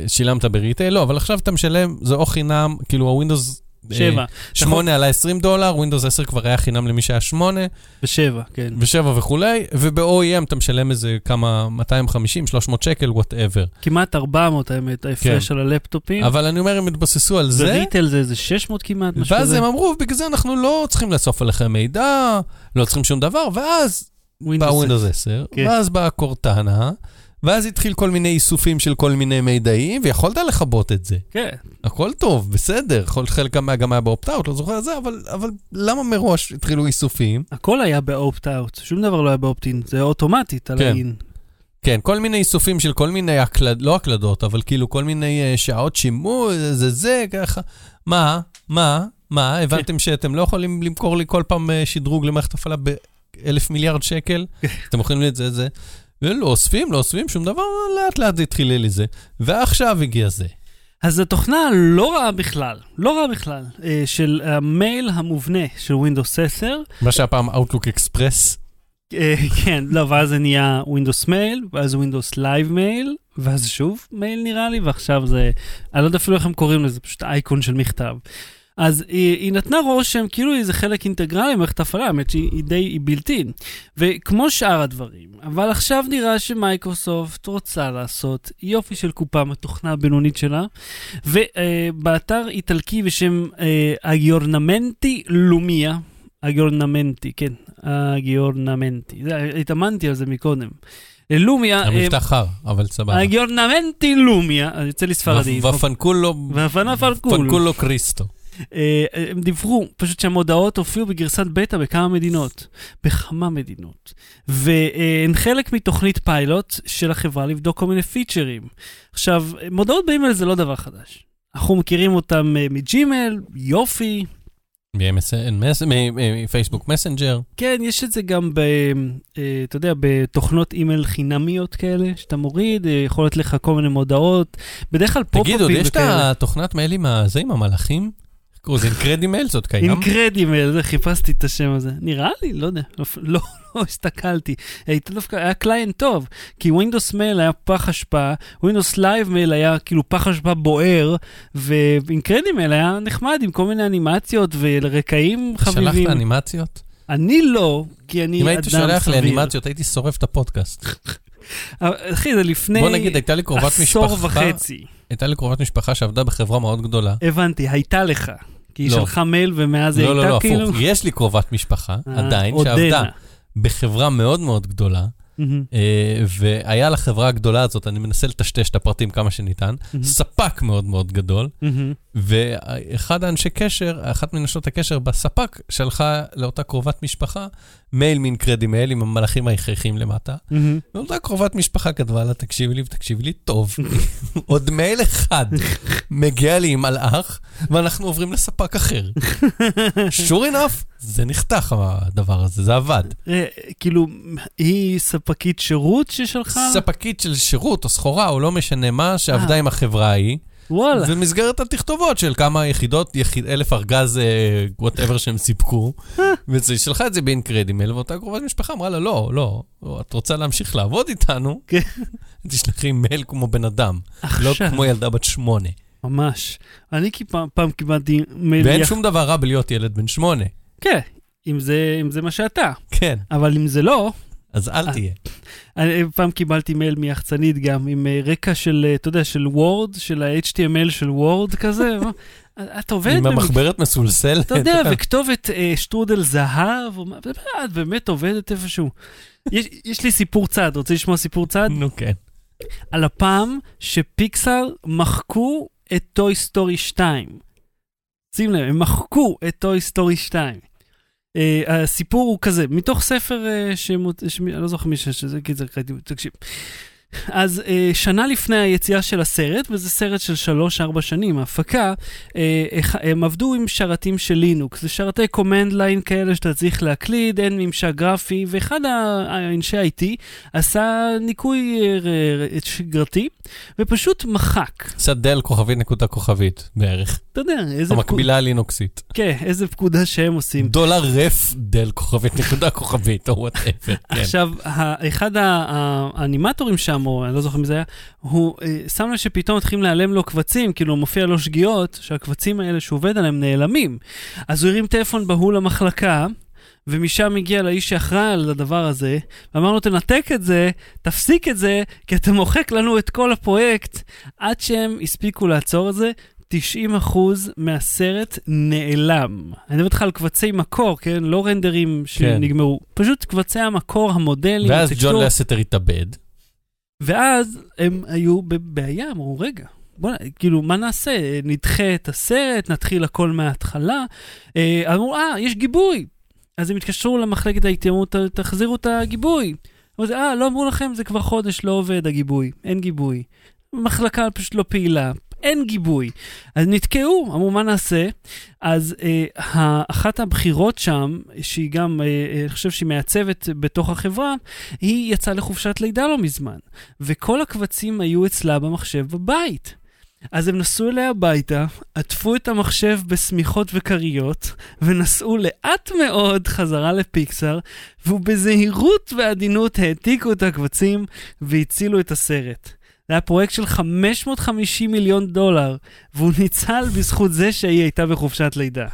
שילמת ב retail, לא, אבל עכשיו אתה משלם, זה או חינם, כאילו ה-Windows... שבע. 8 עלה 20 דולר, Windows 10 כבר היה חינם למי שהיה 8, ושבע, כן. ו-7 וכולי, וב-OEM אתה משלם איזה כמה, 250, 300 שקל, whatever. כמעט 400 האמת, ההפרש על הלפטופים. אבל אני אומר, הם התבססו על זה, ב retail זה איזה 600 כמעט, משהו ואז כזה. הם אמרו, בגלל זה אנחנו לא צריכים לאסוף עליכם מידע, לא צריכים שום דבר, ואז בא Windows. Windows 10, כן. ואז באה קורטנה, ואז התחיל כל מיני איסופים של כל מיני מידעים, ויכולת לכבות את זה. כן. הכל טוב, בסדר, חלק גם היה- גם היה באופט-אאוט, לא זוכר את זה, אבל, אבל למה מראש התחילו איסופים? הכל היה באופט-אאוט, שום דבר לא היה באופט-אין, זה אוטומטית על כן. האין. כן, כל מיני איסופים של כל מיני הקלד, לא הקלדות, אבל כאילו כל מיני אה, שעות שימוש, זה זה, ככה. מה? מה? מה? הבנתם שאתם לא יכולים למכור לי כל פעם אה, שדרוג למערכת הפעלה באלף מיליארד שקל? אתם יכולים לי את זה, זה. ולא אוספים, לא אוספים שום דבר, לאט לאט זה התחיל לי לזה. ועכשיו הגיע זה. אז התוכנה לא רעה בכלל, לא רעה בכלל, אה, של המייל המובנה של Windows 10. מה שהיה פעם Outlook Express. אה, כן, לא, ואז זה נהיה Windows Mail, ואז Windows Live Mail, ואז שוב מייל נראה לי, ועכשיו זה, אני לא יודע אפילו איך הם קוראים לזה, פשוט אייקון של מכתב. אז היא, היא נתנה רושם כאילו היא איזה חלק אינטגרלי במערכת הפעלה, האמת שהיא היא די, היא בלתי. וכמו שאר הדברים, אבל עכשיו נראה שמייקרוסופט רוצה לעשות יופי של קופה מהתוכנה הבינונית שלה, ובאתר איטלקי בשם אה, אגיורנמנטי לומיה, אגיורנמנטי, כן, אגיורנמנטי, התאמנתי על זה מקודם. לומיה, אה, המבטא חר, אבל סבבה. אגיורנמנטי לומיה, יוצא לי ספרדי. ופנקולו, ופנה פרקול. פנקולו קריסטו. אה, הם דיווחו פשוט שהמודעות הופיעו בגרסת בטא בכמה מדינות, בכמה מדינות, והן חלק מתוכנית פיילוט של החברה לבדוק כל מיני פיצ'רים. עכשיו, מודעות באימייל זה לא דבר חדש. אנחנו מכירים אותם אה, מג'ימייל, יופי, מפייסבוק Messenger. כן, יש את זה גם ב... אה, אתה יודע, בתוכנות אימייל חינמיות כאלה, שאתה מוריד, אה, יכול להיות לך כל מיני מודעות, בדרך כלל פופ-אפים תגיד, עוד יש את וכאלה. התוכנת מייל עם הזה, עם המלאכים? קוראים לזה IncrediMail? זאת קיים? IncrediMail, זה, חיפשתי את השם הזה. נראה לי, לא יודע, לא, לא, לא הסתכלתי. הייתה דווקא, היה client טוב, כי Windows Mail היה פח אשפה, Windows Live Mail היה כאילו פח אשפה בוער, ו IncrediMail היה נחמד עם כל מיני אנימציות ורקעים שלחת חביבים. אנימציות? אני לא, כי אני אם אדם היית סביר. שולח לי אנימציות, הייתי שורף את הפודקאסט. אחי, זה לפני בוא נגיד, הייתה לי קרובת עשור וחצי. הייתה לי קרובת משפחה שעבדה בחברה מאוד גדולה. הבנתי, הייתה לך. כי היא לא. שלחה מייל ומאז היא לא, הייתה לא, לא, כאילו... הפוך. יש לי קרובת משפחה, אה, עדיין. שעבדה בחברה מאוד מאוד גדולה, אה, והיה לחברה הגדולה הזאת, אני מנסה לטשטש את הפרטים כמה שניתן, מהמם, ספק מאוד מאוד גדול, מהמם. ואחד האנשי קשר, אחת מנשות הקשר בספק, שלחה לאותה קרובת משפחה מייל מאינקרדי מייל עם המלאכים ההכרחיים למטה. ואותה קרובת משפחה כתבה לה, תקשיבי לי ותקשיבי לי טוב. עוד מייל אחד מגיע לי עם מלאך, ואנחנו עוברים לספק אחר. sure enough, זה נחתך הדבר הזה, זה עבד. אה, כאילו, היא ספקית שירות ששלחה? ספקית של שירות או סחורה או לא משנה מה, שעבדה אה. עם החברה ההיא, וואלה. במסגרת התכתובות של כמה יחידות, יחיד, אלף ארגז, whatever שהם סיפקו, והיא שלחה את זה ב IncrediMail, ואותה קרובת משפחה אמרה לה, לא, לא, לא, את רוצה להמשיך לעבוד איתנו, כן. תשלחי מייל כמו בן אדם, לא כמו ילדה בת שמונה. ממש. אני כי פעם- פעם קיבלתי מייל... ואין יח- שום דבר רע בלהיות ילד בן שמונה. כן, אם זה אם זה מה שאתה. כן, אבל אם זה לא, אז אל אה, תהיה. אני פעם קיבלתי מייל מיחצנית גם, עם אה, רקע של, אה, אתה יודע, של Word, של ה-HTML של Word כזה. את עובדת עם המחברת מסולסלת. אתה יודע, וכתובת שטרודל זהב, את באמת עובדת איפשהו. יש, לי סיפור צד, רוצה לשמוע סיפור צד? נו כן. על הפעם שפיקסאר מחקו את Toy Story 2. שים לב, הם מחקו את Toy Story 2. אה, הסיפור הוא כזה, מתוך ספר אה, שמות... אני לא זוכר מי קראתי, תקשיב. אז אה, שנה לפני היציאה של הסרט, וזה סרט של 3-4 שנים, ההפקה, אה, הם עבדו עם שרתים של לינוקס, זה שרתי command line כאלה שאתה צריך להקליד, אין ממשק גרפי, ואחד האנשי IT עשה ניקוי אה, ר- שגרתי, ופשוט מחק. עשה del כוכבית נקודה כוכבית בערך. אתה יודע, איזה, פקוד... המקבילה הלינוקסית. כן, איזה פקודה שהם עושים. דולר rf del כוכבית נקודה כוכבית, או whatever. כן. עכשיו, אחד האנימטורים שם, או אני לא זוכר מי זה היה, הוא אה, שם לב שפתאום מתחילים להיעלם לו קבצים, כאילו מופיע לו שגיאות, שהקבצים האלה שהוא עובד עליהם נעלמים. אז הוא הרים טלפון בהול למחלקה, ומשם הגיע לאיש שאחראי על הדבר הזה, ואמר לו, תנתק את זה, תפסיק את זה, כי אתה מוחק לנו את כל הפרויקט, עד שהם הספיקו לעצור את זה. 90% מהסרט נעלם. אני מדבר איתך על קבצי מקור, כן? לא רנדרים שנגמרו. פשוט קבצי המקור, המודלים, ואז ג'ון. לסטר התאבד. ואז הם היו בבעיה, אמרו, רגע, בוא, כאילו, מה נעשה? נדחה את הסרט, נתחיל הכל מההתחלה. אה, אמרו, אה, יש גיבוי. אז הם התקשרו למחלקת ההתייעמות, "ת- תחזירו את הגיבוי. אמרו, אה, לא אמרו לכם, זה כבר חודש, לא עובד הגיבוי, אין גיבוי. המחלקה פשוט לא פעילה, אין גיבוי. אז נתקעו, אמרו, מה נעשה? אז אה, אחת הבחירות שם, שהיא גם, אה, אה, אני חושב שהיא מעצבת בתוך החברה, היא יצאה לחופשת לידה לא מזמן, וכל הקבצים היו אצלה במחשב בבית. אז הם נסעו אליה הביתה, עטפו את המחשב בשמיכות וכריות, ונסעו לאט מאוד חזרה לפיקסאר, ובזהירות ועדינות העתיקו את הקבצים והצילו את הסרט. זה היה פרויקט של 550 מיליון דולר, והוא ניצל בזכות זה שהיא הייתה בחופשת לידה.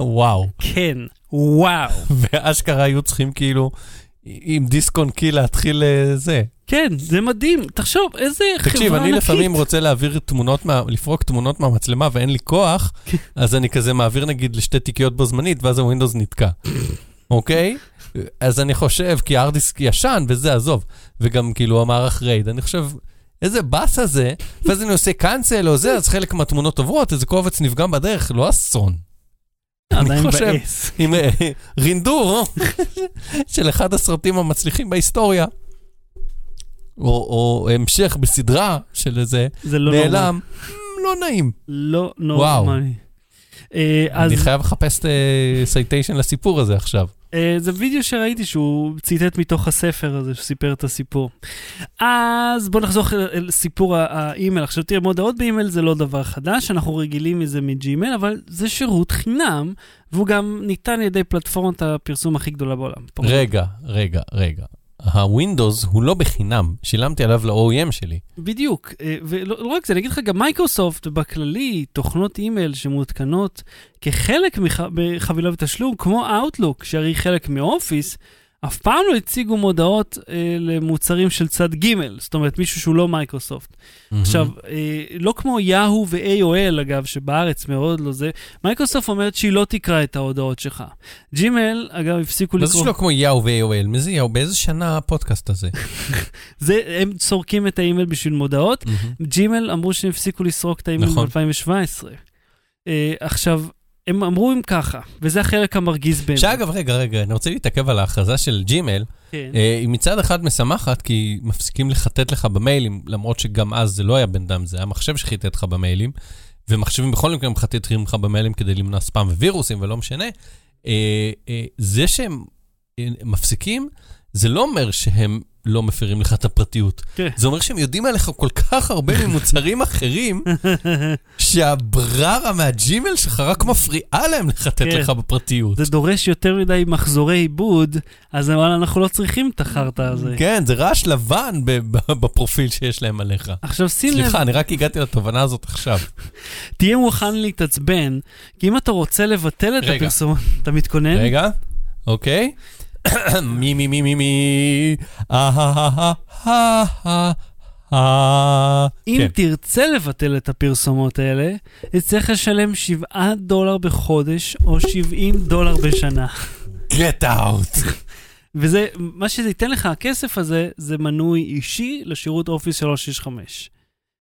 וואו. כן, וואו. ואשכרה היו צריכים כאילו עם דיסק און קי להתחיל אה, זה. כן, זה מדהים. תחשוב, איזה חברה ענקית. תקשיב, אני לפעמים רוצה להעביר תמונות, מה- לפרוק תמונות מהמצלמה ואין לי כוח, אז אני כזה מעביר נגיד לשתי תיקיות בו זמנית, ואז ה Windows נתקע. אוקיי? אז אני חושב, כי הארד דיסק ישן וזה, עזוב. וגם כאילו המערך RAID, אני חושב, איזה באסה זה, ואז אני עושה cancel או זה, אז חלק מהתמונות עוברות, איזה קובץ נפגם בדרך, לא אסון. אני חושב-. עם אה, רינדור של אחד הסרטים המצליחים בהיסטוריה. או, או המשך בסדרה של איזה זה לא. נעלם, לא נעים. לא. נורמלי. אה, אני חייב לחפש citation לסיפור הזה עכשיו. אה, זה וידאו שראיתי שהוא ציטט מתוך הספר הזה שסיפר את הסיפור. אז בוא נחזור אל- אל סיפור ה- האימייל. עכשיו תראה, מודעות באימייל זה לא דבר חדש, אנחנו רגילים מזה מג'ימייל, אבל זה שירות חינם, והוא גם ניתן על ידי פלטפורמת הפרסום הכי גדולה בעולם. רגע, רגע, רגע. ה Windows הוא לא בחינם, שילמתי עליו ל-OEM שלי. בדיוק, אה, ולא לא רק זה, אני אגיד לך, גם מייקרוסופט בכללי, תוכנות אימייל שמעודכנות כחלק מח- מחבילה בתשלום, כמו Outlook, שהרי חלק מאופיס, אף פעם לא הציגו מודעות אה, למוצרים של צד ג', זאת אומרת, מישהו שהוא לא מייקרוסופט. עכשיו, אה, לא כמו יאהו ו-AOL, אגב, שבארץ מאוד לא זה, מייקרוסופט אומרת שהיא לא תקרא את ההודעות שלך. ג'ימל, אגב, הפסיקו מה זה לקרוא... שלא כמו יאו ו-AOL? מי זה יאו? באיזה שנה הפודקאסט הזה? זה, הם סורקים את האימייל בשביל מודעות. ג'ימל אמרו שהם הפסיקו לסרוק את האימייל נכון. ב-2017. אה, עכשיו, הם אמרו אם ככה, וזה החלק המרגיז באמת. שאגב, רגע, רגע, אני רוצה להתעכב על ההכרזה של ג'ימל. כן. אה, היא מצד אחד משמחת, כי מפסיקים לחטט לך במיילים, למרות שגם אז זה לא היה בן אדם, זה היה מחשב שחיטט לך במיילים, ומחשבים בכל מקרה מחטטים לך במיילים כדי למנוע ספאם ווירוסים, ולא משנה. אה, אה, זה שהם מפסיקים, זה לא אומר שהם לא מפרים לך את הפרטיות. כן. זה אומר שהם יודעים עליך כל כך הרבה ממוצרים אחרים, שהבררה מהג'ימל שלך רק מפריעה להם לחטט כן. לך בפרטיות. זה דורש יותר מדי מחזורי עיבוד, אז וואלה, אנחנו לא צריכים את החרטא הזה. כן, זה רעש לבן בפרופיל שיש להם עליך. עכשיו שים לב, סליחה, אני רק הגעתי לתובנה הזאת עכשיו. תהיה מוכן להתעצבן, כי אם אתה רוצה לבטל את. הפרסומות, אתה מתכונן? רגע, אוקיי. מי מי מי מי מי אה אה אה אה אה אה אם כן. תרצה לבטל את הפרסומות האלה, תצטרך לשלם 7 דולר בחודש או 70 דולר בשנה. get out. וזה, מה שזה ייתן לך, הכסף הזה, זה מנוי אישי לשירות אופיס 365.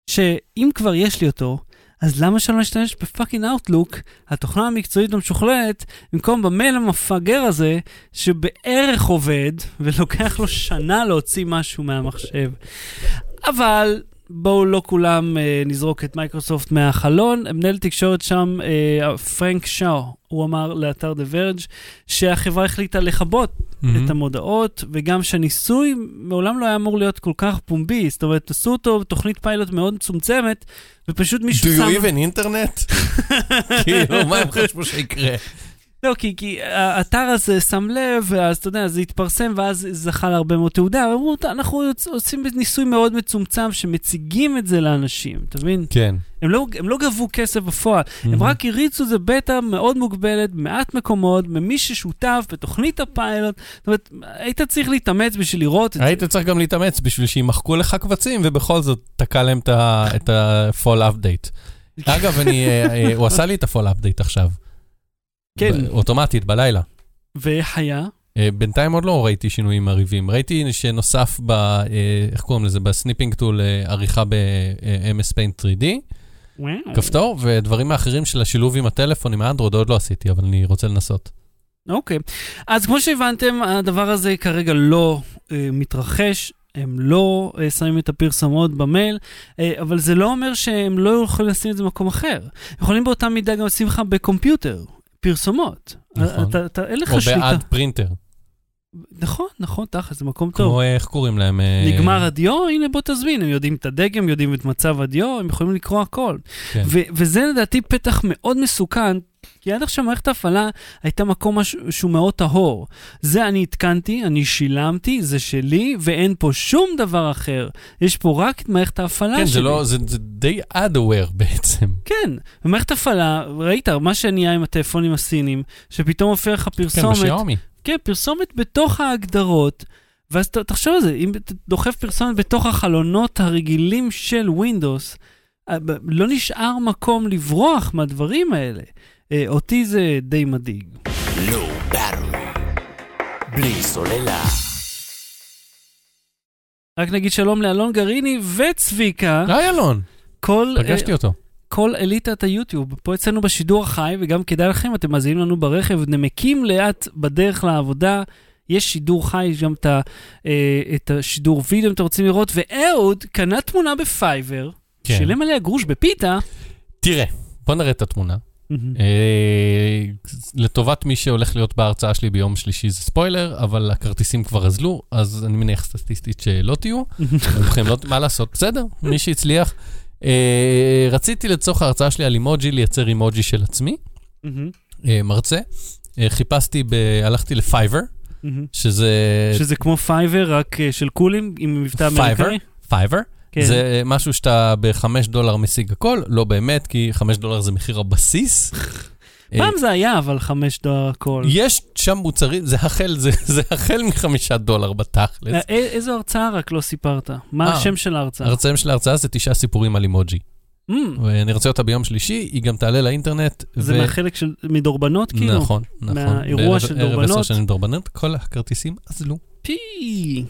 שאם כבר יש לי אותו, אז למה שלא נשתמש ב fucking Outlook, התוכנה המקצועית המשוכללת, במקום במייל המפגר הזה, שבערך עובד, ולוקח לו שנה להוציא משהו מהמחשב. אבל בואו לא כולם אה, נזרוק את מייקרוסופט מהחלון. מנהל תקשורת שם, אה, פרנק שאו, הוא אמר לאתר The Verge שהחברה החליטה לכבות Mm-hmm. את המודעות, וגם שהניסוי מעולם לא היה אמור להיות כל כך פומבי. זאת אומרת, עשו אותו בתוכנית פיילוט מאוד מצומצמת, ופשוט מישהו Do שם... you even internet? כאילו, מה הם חשבו שיקרה? לא, כי, כי האתר הזה שם לב, ואז אתה יודע, זה התפרסם, ואז זכה להרבה מאוד תעודה. אמרו, אנחנו עושים ניסוי מאוד מצומצם שמציגים את זה לאנשים, אתה מבין? כן. הם לא, הם לא גבו כסף בפועל, הם רק הריצו זה בטא מאוד מוגבלת, במעט מקומות, ממי ששותף בתוכנית הפיילוט. זאת אומרת, היית צריך להתאמץ בשביל לראות את זה. היית צריך גם להתאמץ בשביל שימחקו לך קבצים, ובכל זאת תקע להם את ה-fall update. אגב, אני, אה, אה, הוא עשה לי את ה-fall update עכשיו. כן. אוטומטית, בלילה. ואיך היה? אה, בינתיים עוד לא ראיתי שינויים מרהיבים. ראיתי שנוסף ב... אה, איך קוראים לזה? ב Snipping Tool אה, עריכה ב-MS Paint 3D, וואו. כפתור, ודברים האחרים של השילוב עם הטלפון, עם האנדרואיד, עוד לא עשיתי, אבל אני רוצה לנסות. אוקיי. אז כמו שהבנתם, הדבר הזה כרגע לא אה, מתרחש. הם לא אה, שמים את הפרסומות במייל, אה, אבל זה לא אומר שהם לא יכולים לשים את זה במקום אחר. יכולים באותה מידה גם לשים לך בקומפיוטר, פרסומות. נכון. אתה, אתה, אין לך או שליטה. בעד פרינטר. נכון, נכון, תכל'ס, זה מקום טוב. כמו, אה, איך קוראים להם? אה, נגמר הדיו, הנה בוא תזמין, הם יודעים את הדגם, יודעים את מצב הדיו, הם יכולים לקרוא הכל. כן. ו- וזה לדעתי פתח מאוד מסוכן, כי עד עכשיו מערכת ההפעלה הייתה מקום מש- שהוא מאוד טהור. זה אני התקנתי, אני שילמתי, זה שלי, ואין פה שום דבר אחר. יש פה רק את מערכת ההפעלה כן, שלי. זה לא, זה זה די ad-aware בעצם. כן, במערכת הפעלה, ראית מה שנהיה עם הטלפונים הסינים, שפתאום הופיע לך כן, פרסומת, בשיאומי. כן, פרסומת בתוך ההגדרות, ואז ת, תחשוב על זה, אם אתה דוחף פרסומת בתוך החלונות הרגילים של Windows, אה, לא נשאר מקום לברוח מהדברים האלה. אה, אותי זה די מדאיג. Battery. בלי סוללה. רק נגיד שלום לאלון גריני וצביקה, היי אלון, כל, אה, פגשתי אותו. כל אליטת היוטיוב, פה אצלנו בשידור החי, וגם כדאי לכם, אתם מאזינים לנו ברכב, נמקים לאט בדרך לעבודה. יש שידור חי, יש גם את, ה, אה, את השידור וידאו אם אתם רוצים לראות, ואהוד קנה תמונה בפייבר, כן. שילם עליה גרוש בפיתה. תראה, בוא נראה את התמונה. אה, לטובת מי שהולך להיות בהרצאה שלי ביום שלישי זה ספוילר, אבל הכרטיסים כבר אזלו, אז אני מניח סטטיסטית שלא תהיו. רובכם לא, מה לעשות, בסדר, מי שהצליח. אה, רציתי לצורך ההרצאה שלי על אימוג'י לייצר אימוג'י של עצמי, אה, מרצה. אה, חיפשתי, ב... הלכתי ל Fiverr. שזה... שזה כמו Fiverr, רק של קולים, עם מבטא Fiverr, אמריקאי. Fiverr. כן. זה משהו שאתה בחמש דולר משיג הכל, לא באמת, כי חמש דולר זה מחיר הבסיס. אה, פעם זה היה, אבל חמש דולר הכל. יש שם מוצרים, זה החל, זה, זה החל מחמישה דולר בתכלס. אה, א- איזו הרצאה רק לא סיפרת? מה אה, השם של ההרצאה? הרצאים של ההרצאה זה תשעה סיפורים על אימוג'י. Mm, ואני מרצה אותה ביום שלישי, היא גם תעלה לאינטרנט. זה מהחלק של מדורבנות, כאילו? נכון, נכון. מהאירוע בערב- של ערב דורבנות? עשר שנים דורבנות, כל הכרטיסים אזלו. פי.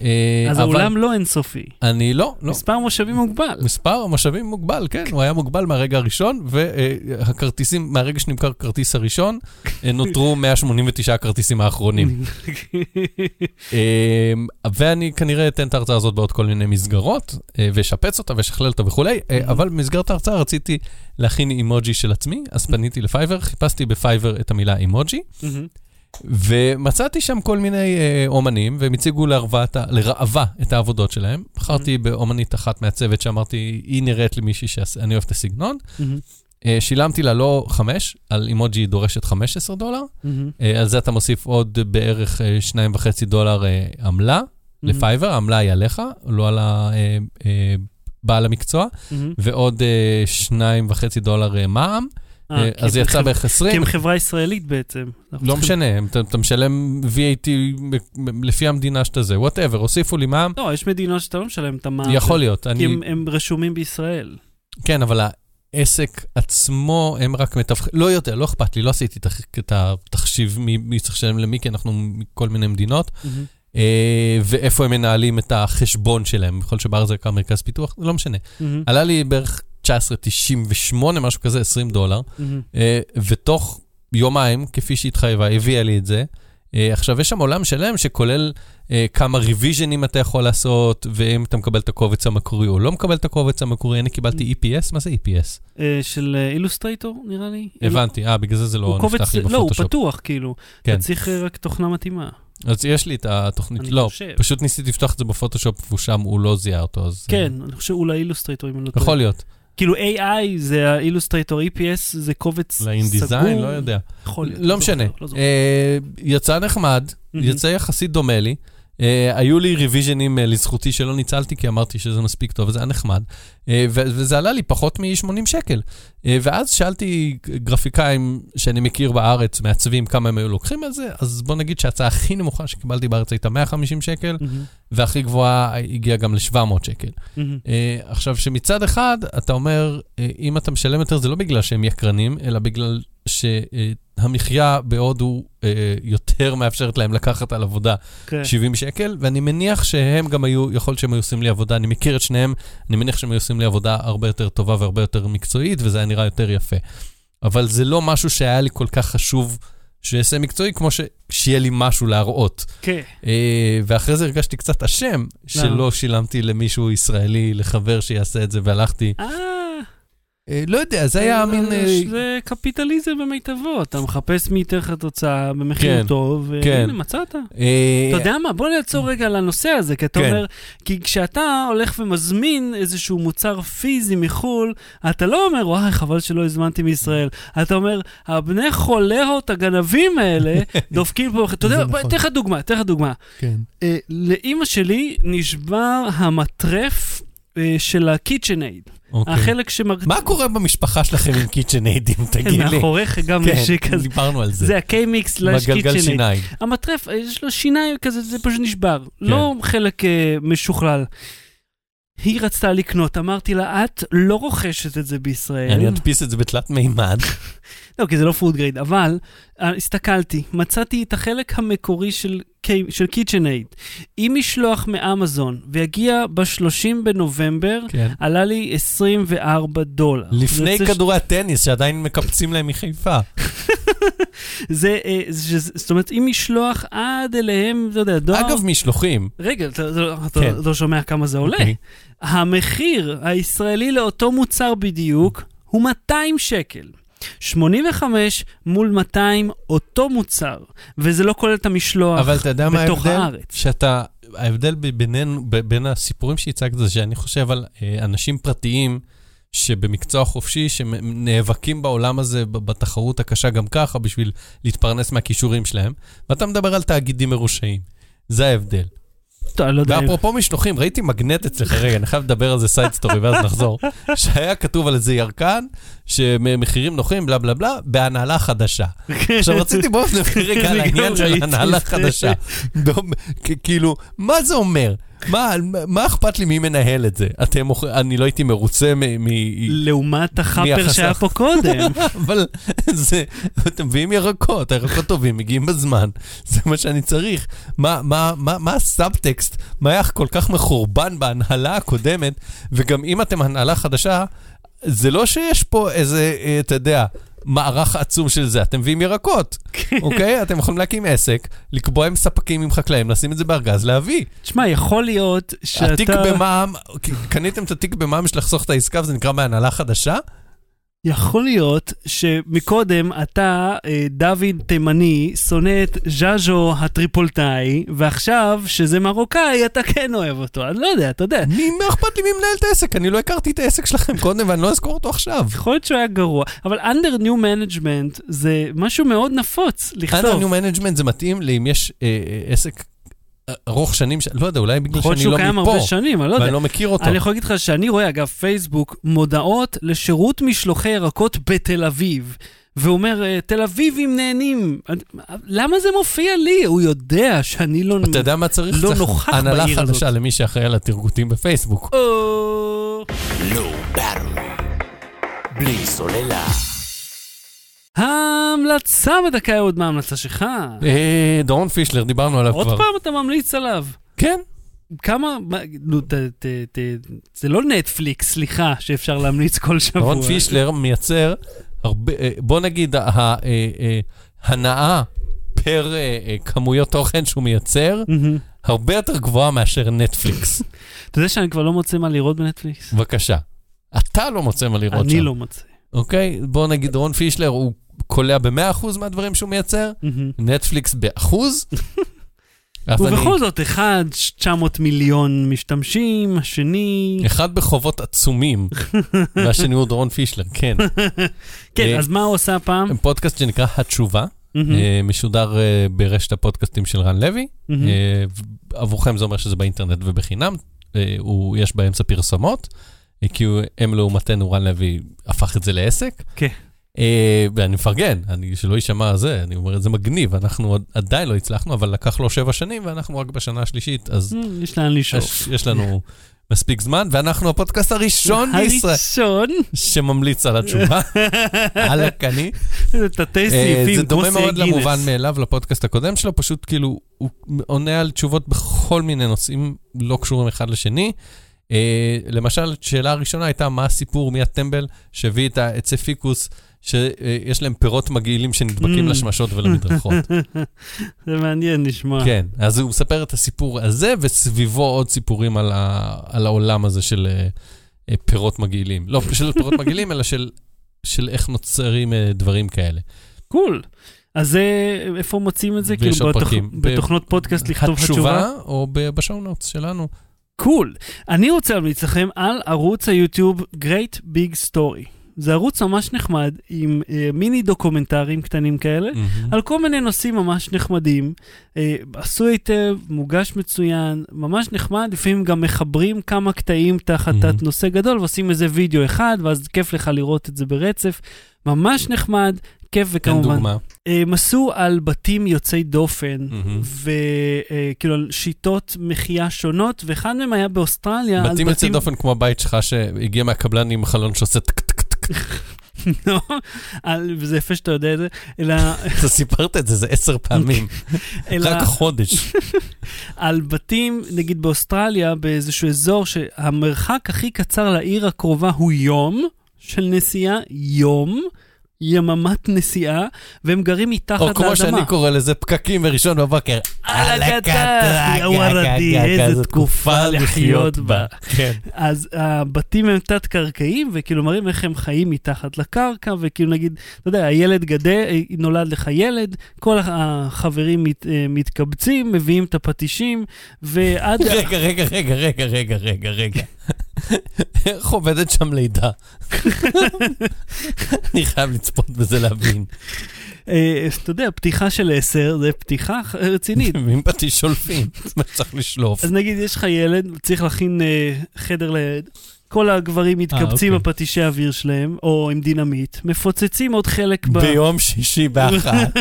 אה, אז אבל האולם לא אינסופי. אני לא, לא. מספר מושבים מוגבל. מספר המושבים מוגבל, כן, הוא היה מוגבל מהרגע הראשון, והכרטיסים, מהרגע שנמכר כרטיס הראשון, אה, נותרו 189 הכרטיסים האחרונים. אמ, ואני כנראה אתן את ההרצאה הזאת בעוד כל מיני מסגרות, אה, ואשפץ אותה ואשכלל אותה וכולי, אה, אבל במסגרת ההרצאה רציתי להכין אימוג'י של עצמי, אז פניתי לפייבר, חיפשתי בפייבר את המילה אימוג'י, מהמם. ומצאתי שם כל מיני אה, אומנים, והם הציגו לרעבת, לראווה את העבודות שלהם. בחרתי באומנית אחת מהצוות שאמרתי, היא נראית למישהי שאני אוהב את הסגנון. מהמם. אה, שילמתי לה לא חמש, על אימוג'י דורשת 15 דולר. מהמם. אה, על זה אתה מוסיף עוד בערך אה, שניים וחצי דולר אה, עמלה לפייבר, העמלה היא עליך, לא על הבעל המקצוע, מהמם. ועוד אה, שניים וחצי דולר אה, מע"מ, אה, אה, אז הם יצא בערך כי 20. הם חברה ישראלית בעצם. לא משנה, אתה, משלם VAT לפי המדינה שאתה זה, whatever, הוסיפו לי מע"מ, לא, יש מדינות שאתה לא משלם את המע"מ. יכול להיות. כי אני, הם- רשומים בישראל. כן, אבל העסק עצמו, הם רק מתווכים, לא יודע, לא אכפת לי, לא עשיתי את התחשיב מי צריך לשלם למי, כי אנחנו מכל מיני מדינות. אה, ואיפה הם מנהלים את החשבון שלהם, להיות שבארץ זה יקר מרכז פיתוח, לא משנה. מהמם. עלה לי בערך 19.98, משהו כזה, 20 דולר. מהמם. אה, ותוך יומיים, כפי שהתחייבה, הביאה לי את זה. אה, עכשיו, יש שם עולם שלם שכולל אה, כמה ריוויז'נים אתה יכול לעשות, ואם אתה מקבל את הקובץ המקורי או לא מקבל את הקובץ המקורי. אני קיבלתי EPS, מה זה EPS? אה, של אילוסטרייטור, נראה לי. הבנתי, אה, בגלל זה זה לא קובץ, נפתח לי לא, הוא בפוטושופ. פתוח, כאילו. כן. אתה צריך אה, רק תוכנה מתאימה. אז יש לי את התוכנית, לא, חושב. פשוט ניסיתי לפתוח את זה בפוטושופ, והוא שם, הוא לא זיהה אותו, אז... כן, אני חושב אולי Illustrator, אם אני לא טועה. יכול להיות. כאילו AI זה ה Illustrator, EPS זה קובץ סגור. אולי InDesign, לא יודע. יכול להיות. לא משנה. זוכר, לא. אה, יצא נחמד. יצא יחסית דומה לי. אה, היו לי ריוויז'נים אה, לזכותי שלא ניצלתי, כי אמרתי שזה מספיק טוב, וזה היה נחמד. אה, וזה עלה לי פחות מ-80 שקל. ואז שאלתי גרפיקאים שאני מכיר בארץ, מעצבים, כמה הם היו לוקחים על זה, אז בוא נגיד שההצעה הכי נמוכה שקיבלתי בארץ הייתה 150 שקל, מהמם, והכי גבוהה הגיעה גם ל-700 שקל. אה, עכשיו, שמצד אחד, אתה אומר, אם אתה משלם יותר, זה לא בגלל שהם יקרנים, אלא בגלל שהמחיה בהודו אה, יותר מאפשרת להם לקחת על עבודה כן. 70 שקל, ואני מניח שהם גם היו, יכול להיות שהם היו עושים לי עבודה, אני מכיר את שניהם, אני מניח שהם היו עושים לי עבודה הרבה יותר טובה והרבה יותר מקצועית, וזה היה נראה יותר יפה. אבל זה לא משהו שהיה לי כל כך חשוב שיעשה מקצועי, כמו ש... שיהיה לי משהו להראות. כן. אה, ואחרי זה הרגשתי קצת אשם, שלא שילמתי למישהו ישראלי, לחבר שיעשה את זה, והלכתי, אה, לא יודע, זה היה מין... אה, זה קפיטליזם במיטבו, אתה מחפש מי ייתן לך תוצאה במחיר כן, טוב, כן. והנה, מצאת. אה, אתה יודע מה, בוא נעצור רגע על הנושא הזה, כי אתה כן. אומר, כי כשאתה הולך ומזמין איזשהו מוצר פיזי מחו"ל, אתה לא אומר, וואי, חבל שלא הזמנתי מישראל. אתה אומר, הבני חולרות הגנבים האלה דופקים פה, אתה יודע, נכון. אתן לך דוגמה, אתן לך דוגמה. כן. אה, לאימא שלי נשבר המטרף אה, של ה-KitchenAid, אוקיי. החלק שמרצ... מה קורה במשפחה שלכם עם קיצ'ניידים, תגיד לי? מאחוריך גם כן, יש כזה. דיברנו על זה. זה סלאש בגלגל KitchenAid. שיניים. המטרף, אה, יש לו שיניים כזה, זה פשוט נשבר. כן. לא חלק אה, משוכלל. היא רצתה לקנות, אמרתי לה, את לא רוכשת את זה בישראל. אני אדפיס את זה בתלת מימד. לא, כי זה לא food grade, אבל אה, הסתכלתי, מצאתי את החלק המקורי של, של KitchenAid עם משלוח מאמזון, ויגיע ב-30 בנובמבר, כן. עלה לי 24 דולר. לפני זה כדורי הטניס שעדיין מקפצים להם מחיפה. זה, אה, זה, זאת אומרת, עם משלוח עד אליהם, אתה יודע, דואר... אגב, משלוחים. רגע, אתה, כן. לא שומע כמה זה עולה. אוקיי. המחיר הישראלי לאותו מוצר בדיוק הוא 200 שקל. 85 מול 200 אותו מוצר, וזה לא כולל את המשלוח אבל אתה יודע מה בתוך ההבדל? הארץ. שאתה, ההבדל בינינו, בין הסיפורים שהצגת זה שאני חושב על אה, אנשים פרטיים שבמקצוע חופשי, שנאבקים בעולם הזה בתחרות הקשה גם ככה בשביל להתפרנס מהכישורים שלהם, ואתה מדבר על תאגידים מרושעים. זה ההבדל. טוב, לא יודע. ואפרופו משלוחים, ראיתי מגנט אצלך, רגע, אני חייב לדבר על זה side story ואז נחזור, שהיה כתוב על איזה ירקן, שמחירים נוחים, בלה בלה בלה, בהנהלה חדשה. עכשיו רציתי בואו נדבר רגע על אני העניין של הנהלה. חדשה. כאילו, מה זה אומר? מה, מה אכפת לי מי מנהל את זה? אתם, אני לא הייתי מרוצה מ... מ- לעומת החאפר שהיה. פה קודם. אבל זה, אתם מביאים ירקות, הירקות טובים, מגיעים בזמן, זה מה שאני צריך. מה, מה, מה, מה הסאבטקסט? מה היה כל כך מחורבן בהנהלה הקודמת, וגם אם אתם הנהלה חדשה, זה לא שיש פה איזה, אה, אתה יודע, מערך עצום של זה, אתם מביאים ירקות, אוקיי? אתם יכולים להקים עסק, לקבוע עם ספקים, עם חקלאים, לשים את זה בארגז, להביא. תשמע, יכול להיות שאתה... התיק במע"מ, קניתם את התיק במע"מ בשביל לחסוך את העסקה וזה נקרא בהנהלה חדשה? יכול להיות שמקודם אתה, אה, דוד תימני, שונא את ז'אז'ו הטריפולטאי, ועכשיו, שזה מרוקאי, אתה כן אוהב אותו. אני לא יודע, אתה יודע. מי, מה אכפת לי מי מנהל את העסק? אני לא הכרתי את העסק שלכם קודם ואני לא אזכור אותו עכשיו. יכול להיות שהוא היה גרוע, אבל under new management זה משהו מאוד נפוץ under לכתוב. new management זה מתאים לי אם יש אה, אה, עסק ארוך שנים, ש- לא יודע, אולי בגלל יכול להיות שאני שהוא לא קיים מפה, הרבה שנים, אני לא יודע. ואני לא מכיר אותו. אני יכול להגיד לך שאני רואה, אגב, פייסבוק, מודעות לשירות משלוחי ירקות בתל אביב. והוא אומר, "אה, תל אביבים נהנים. למה זה מופיע לי? הוא יודע שאני לא... אתה יודע מה צריך? לא צריך נוכח הנהלה בעיר חדשה הזאת. למי שאחראי על התרגותים בפייסבוק. בלי סוללה. ההמלצה בדקה אהוד, מה ההמלצה שלך? אה, דורון פישלר, דיברנו עליו עוד כבר. פעם אתה ממליץ עליו. כן, כמה, מה, נו, ת, ת, ת, זה לא נטפליקס, סליחה, שאפשר להמליץ כל שבוע. רון פישלר מייצר הרבה, אה, בוא נגיד, ההנאה פר אה, אה, כמויות תוכן שהוא מייצר. הרבה יותר גבוהה מאשר נטפליקס. אתה יודע שאני כבר לא מוצא מה לראות בנטפליקס? בבקשה. אתה לא מוצא מה לראות שם. אני לא מוצא. אוקיי? בוא נגיד, רון פישלר, הוא קולע ב-100% מהדברים שהוא מייצר. נטפליקס באחוז. אז אני- ובכל זאת, אחד, 900 מיליון משתמשים, השני... אחד בחובות עצומים, והשני הוא דורון פישלר, כן. כן, אה, אז מה הוא עושה הפעם? פודקאסט שנקרא התשובה, אה, משודר אה, ברשת הפודקאסטים של רן לוי. עבורכם זה אומר שזה באינטרנט ובחינם. הוא, יש באמצע פרסומות, כי הם לעומתנו, רן לוי הפך את זה לעסק. כן. אה, ואני מפרגן, אני, שלא יישמע זה, אני אומר זה מגניב, אנחנו עדיין לא הצלחנו, אבל לקח לו שבע שנים ואנחנו רק בשנה השלישית, אז אה, יש לאן לשאוף. יש, לנו מספיק זמן, ואנחנו הפודקאסט הראשון בישראל הראשון, שממליץ על התשובה, על הקני. זה תתי אה, סעיפים, זה דומה מאוד למובן. מאליו לפודקאסט הקודם שלו, פשוט כאילו, הוא עונה על תשובות בכל מיני נושאים לא קשורים אחד לשני. למשל, שאלה הראשונה הייתה, מה הסיפור, מי הטמבל שהביא את העצי פיקוס, שיש להם פירות מגעילים שנדבקים Mm. לשמשות ולמדרכות. זה מעניין לשמוע. כן, אז הוא מספר את הסיפור הזה, וסביבו עוד סיפורים על, ה, על העולם הזה של אה, אה, פירות מגעילים. לא של פירות מגעילים, אלא של, של איך נוצרים אה, דברים כאלה. קול. אז זה, איפה מוצאים את זה? כאילו בתוכ- בתוכנות פודקאסט לכתוב התשובה? התשובה, או ב- בשואו נוטס שלנו. קול. אני רוצה להמליץ לכם על ערוץ היוטיוב Great Big Story. זה ערוץ ממש נחמד, עם אה, מיני דוקומנטרים קטנים כאלה, מהמם. על כל מיני נושאים ממש נחמדים. אה, עשוי היטב, מוגש מצוין, ממש נחמד, לפעמים גם מחברים כמה קטעים תחת Mhm. תת נושא גדול ועושים איזה וידאו אחד, ואז כיף לך לראות את זה ברצף. ממש נחמד, כיף תן וכמובן. דוגמה. אה, הם עשו על בתים יוצאי דופן, מהמם. וכאילו על שיטות מחיה שונות, ואחד מהם היה באוסטרליה. בתים יוצאי דופן כמו הבית שלך שהגיע מהקבלן עם חלון שעושה טק. לא, וזה יפה שאתה יודע את זה, אלא, אתה סיפרת את זה, זה עשר פעמים. אלא רק חודש. על בתים, נגיד באוסטרליה, באיזשהו אזור שהמרחק הכי קצר לעיר הקרובה הוא יום של נסיעה, יום, יממת נסיעה, והם גרים מתחת או לאדמה. כמו שאני קורא לזה, פקקים בראשון בבוקר. על הקטר, יא וולדי, איזה תקופה לחיות בה. כן. אז הבתים הם תת-קרקעיים, וכאילו מראים איך הם חיים מתחת לקרקע, וכאילו נגיד, אתה יודע, הילד גדל, אה, נולד לך ילד, כל החברים מת, אה, מתקבצים, מביאים את הפטישים, ועד... רגע, רגע, רגע, רגע, רגע, רגע, רגע. איך עובדת שם לידה? אני חייב לצפות בזה להבין. אה, אתה יודע, פתיחה של עשר זה פתיחה רצינית. ועם פטיש שולפים, מה צריך לשלוף? אז נגיד, יש לך ילד, צריך להכין אה, חדר לילד. כל הגברים מתקבצים אוקיי. בפטישי האוויר שלהם, או עם דינמיט, מפוצצים עוד חלק ב... ביום שישי באחת.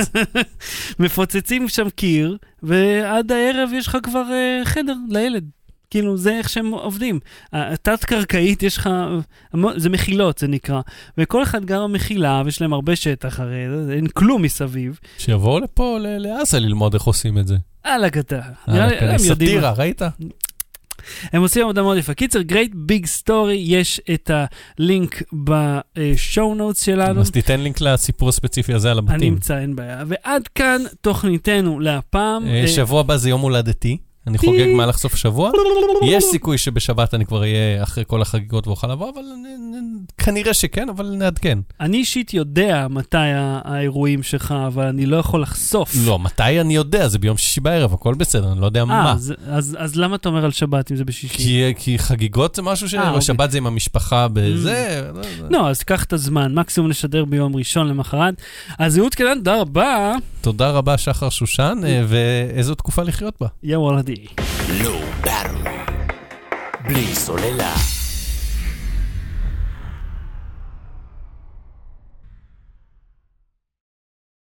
מפוצצים שם קיר, ועד הערב יש לך כבר חדר לילד. כאילו, זה איך שהם עובדים. התת-קרקעית, יש לך, זה מחילות, זה נקרא. וכל אחד גר במחילה, ויש להם הרבה שטח הרי, אין כלום מסביב. שיבואו לפה, לעזה, ללמוד איך עושים את זה. הם יודעים. סאטירה, ראית? הם עושים עבודה מאוד יפה. קיצר, Great Big Story, יש את הלינק בשואו נוטס שלנו. אז תיתן לינק לסיפור הספציפי הזה על אני הבתים. אמצא, אין בעיה. ועד כאן תוכניתנו להפעם. אה, אה, שבוע הבא זה יום הולדתי. אני. חוגג מהלך סוף השבוע. יש סיכוי שבשבת אני כבר אהיה אחרי כל החגיגות ואוכל לבוא, אבל כנראה שכן, אבל נעדכן. אני אישית יודע מתי האירועים שלך, אבל אני לא יכול לחשוף. לא, מתי אני יודע? זה ביום שישי בערב, הכל בסדר, אני לא יודע אה, מה. אז, למה אתה אומר על שבת אם זה בשישי? כי, כי חגיגות זה משהו אה, אוקיי. שבשבת זה עם המשפחה בזה. לא, לא. לא, אז קח את הזמן, מקסימום נשדר ביום ראשון למחרת. אז אהוד קלן, תודה רבה. תודה רבה, שחר שושן, אה, ואיזו תקופה לחיות בה. יא וולדי. Battery. בלי סוללה.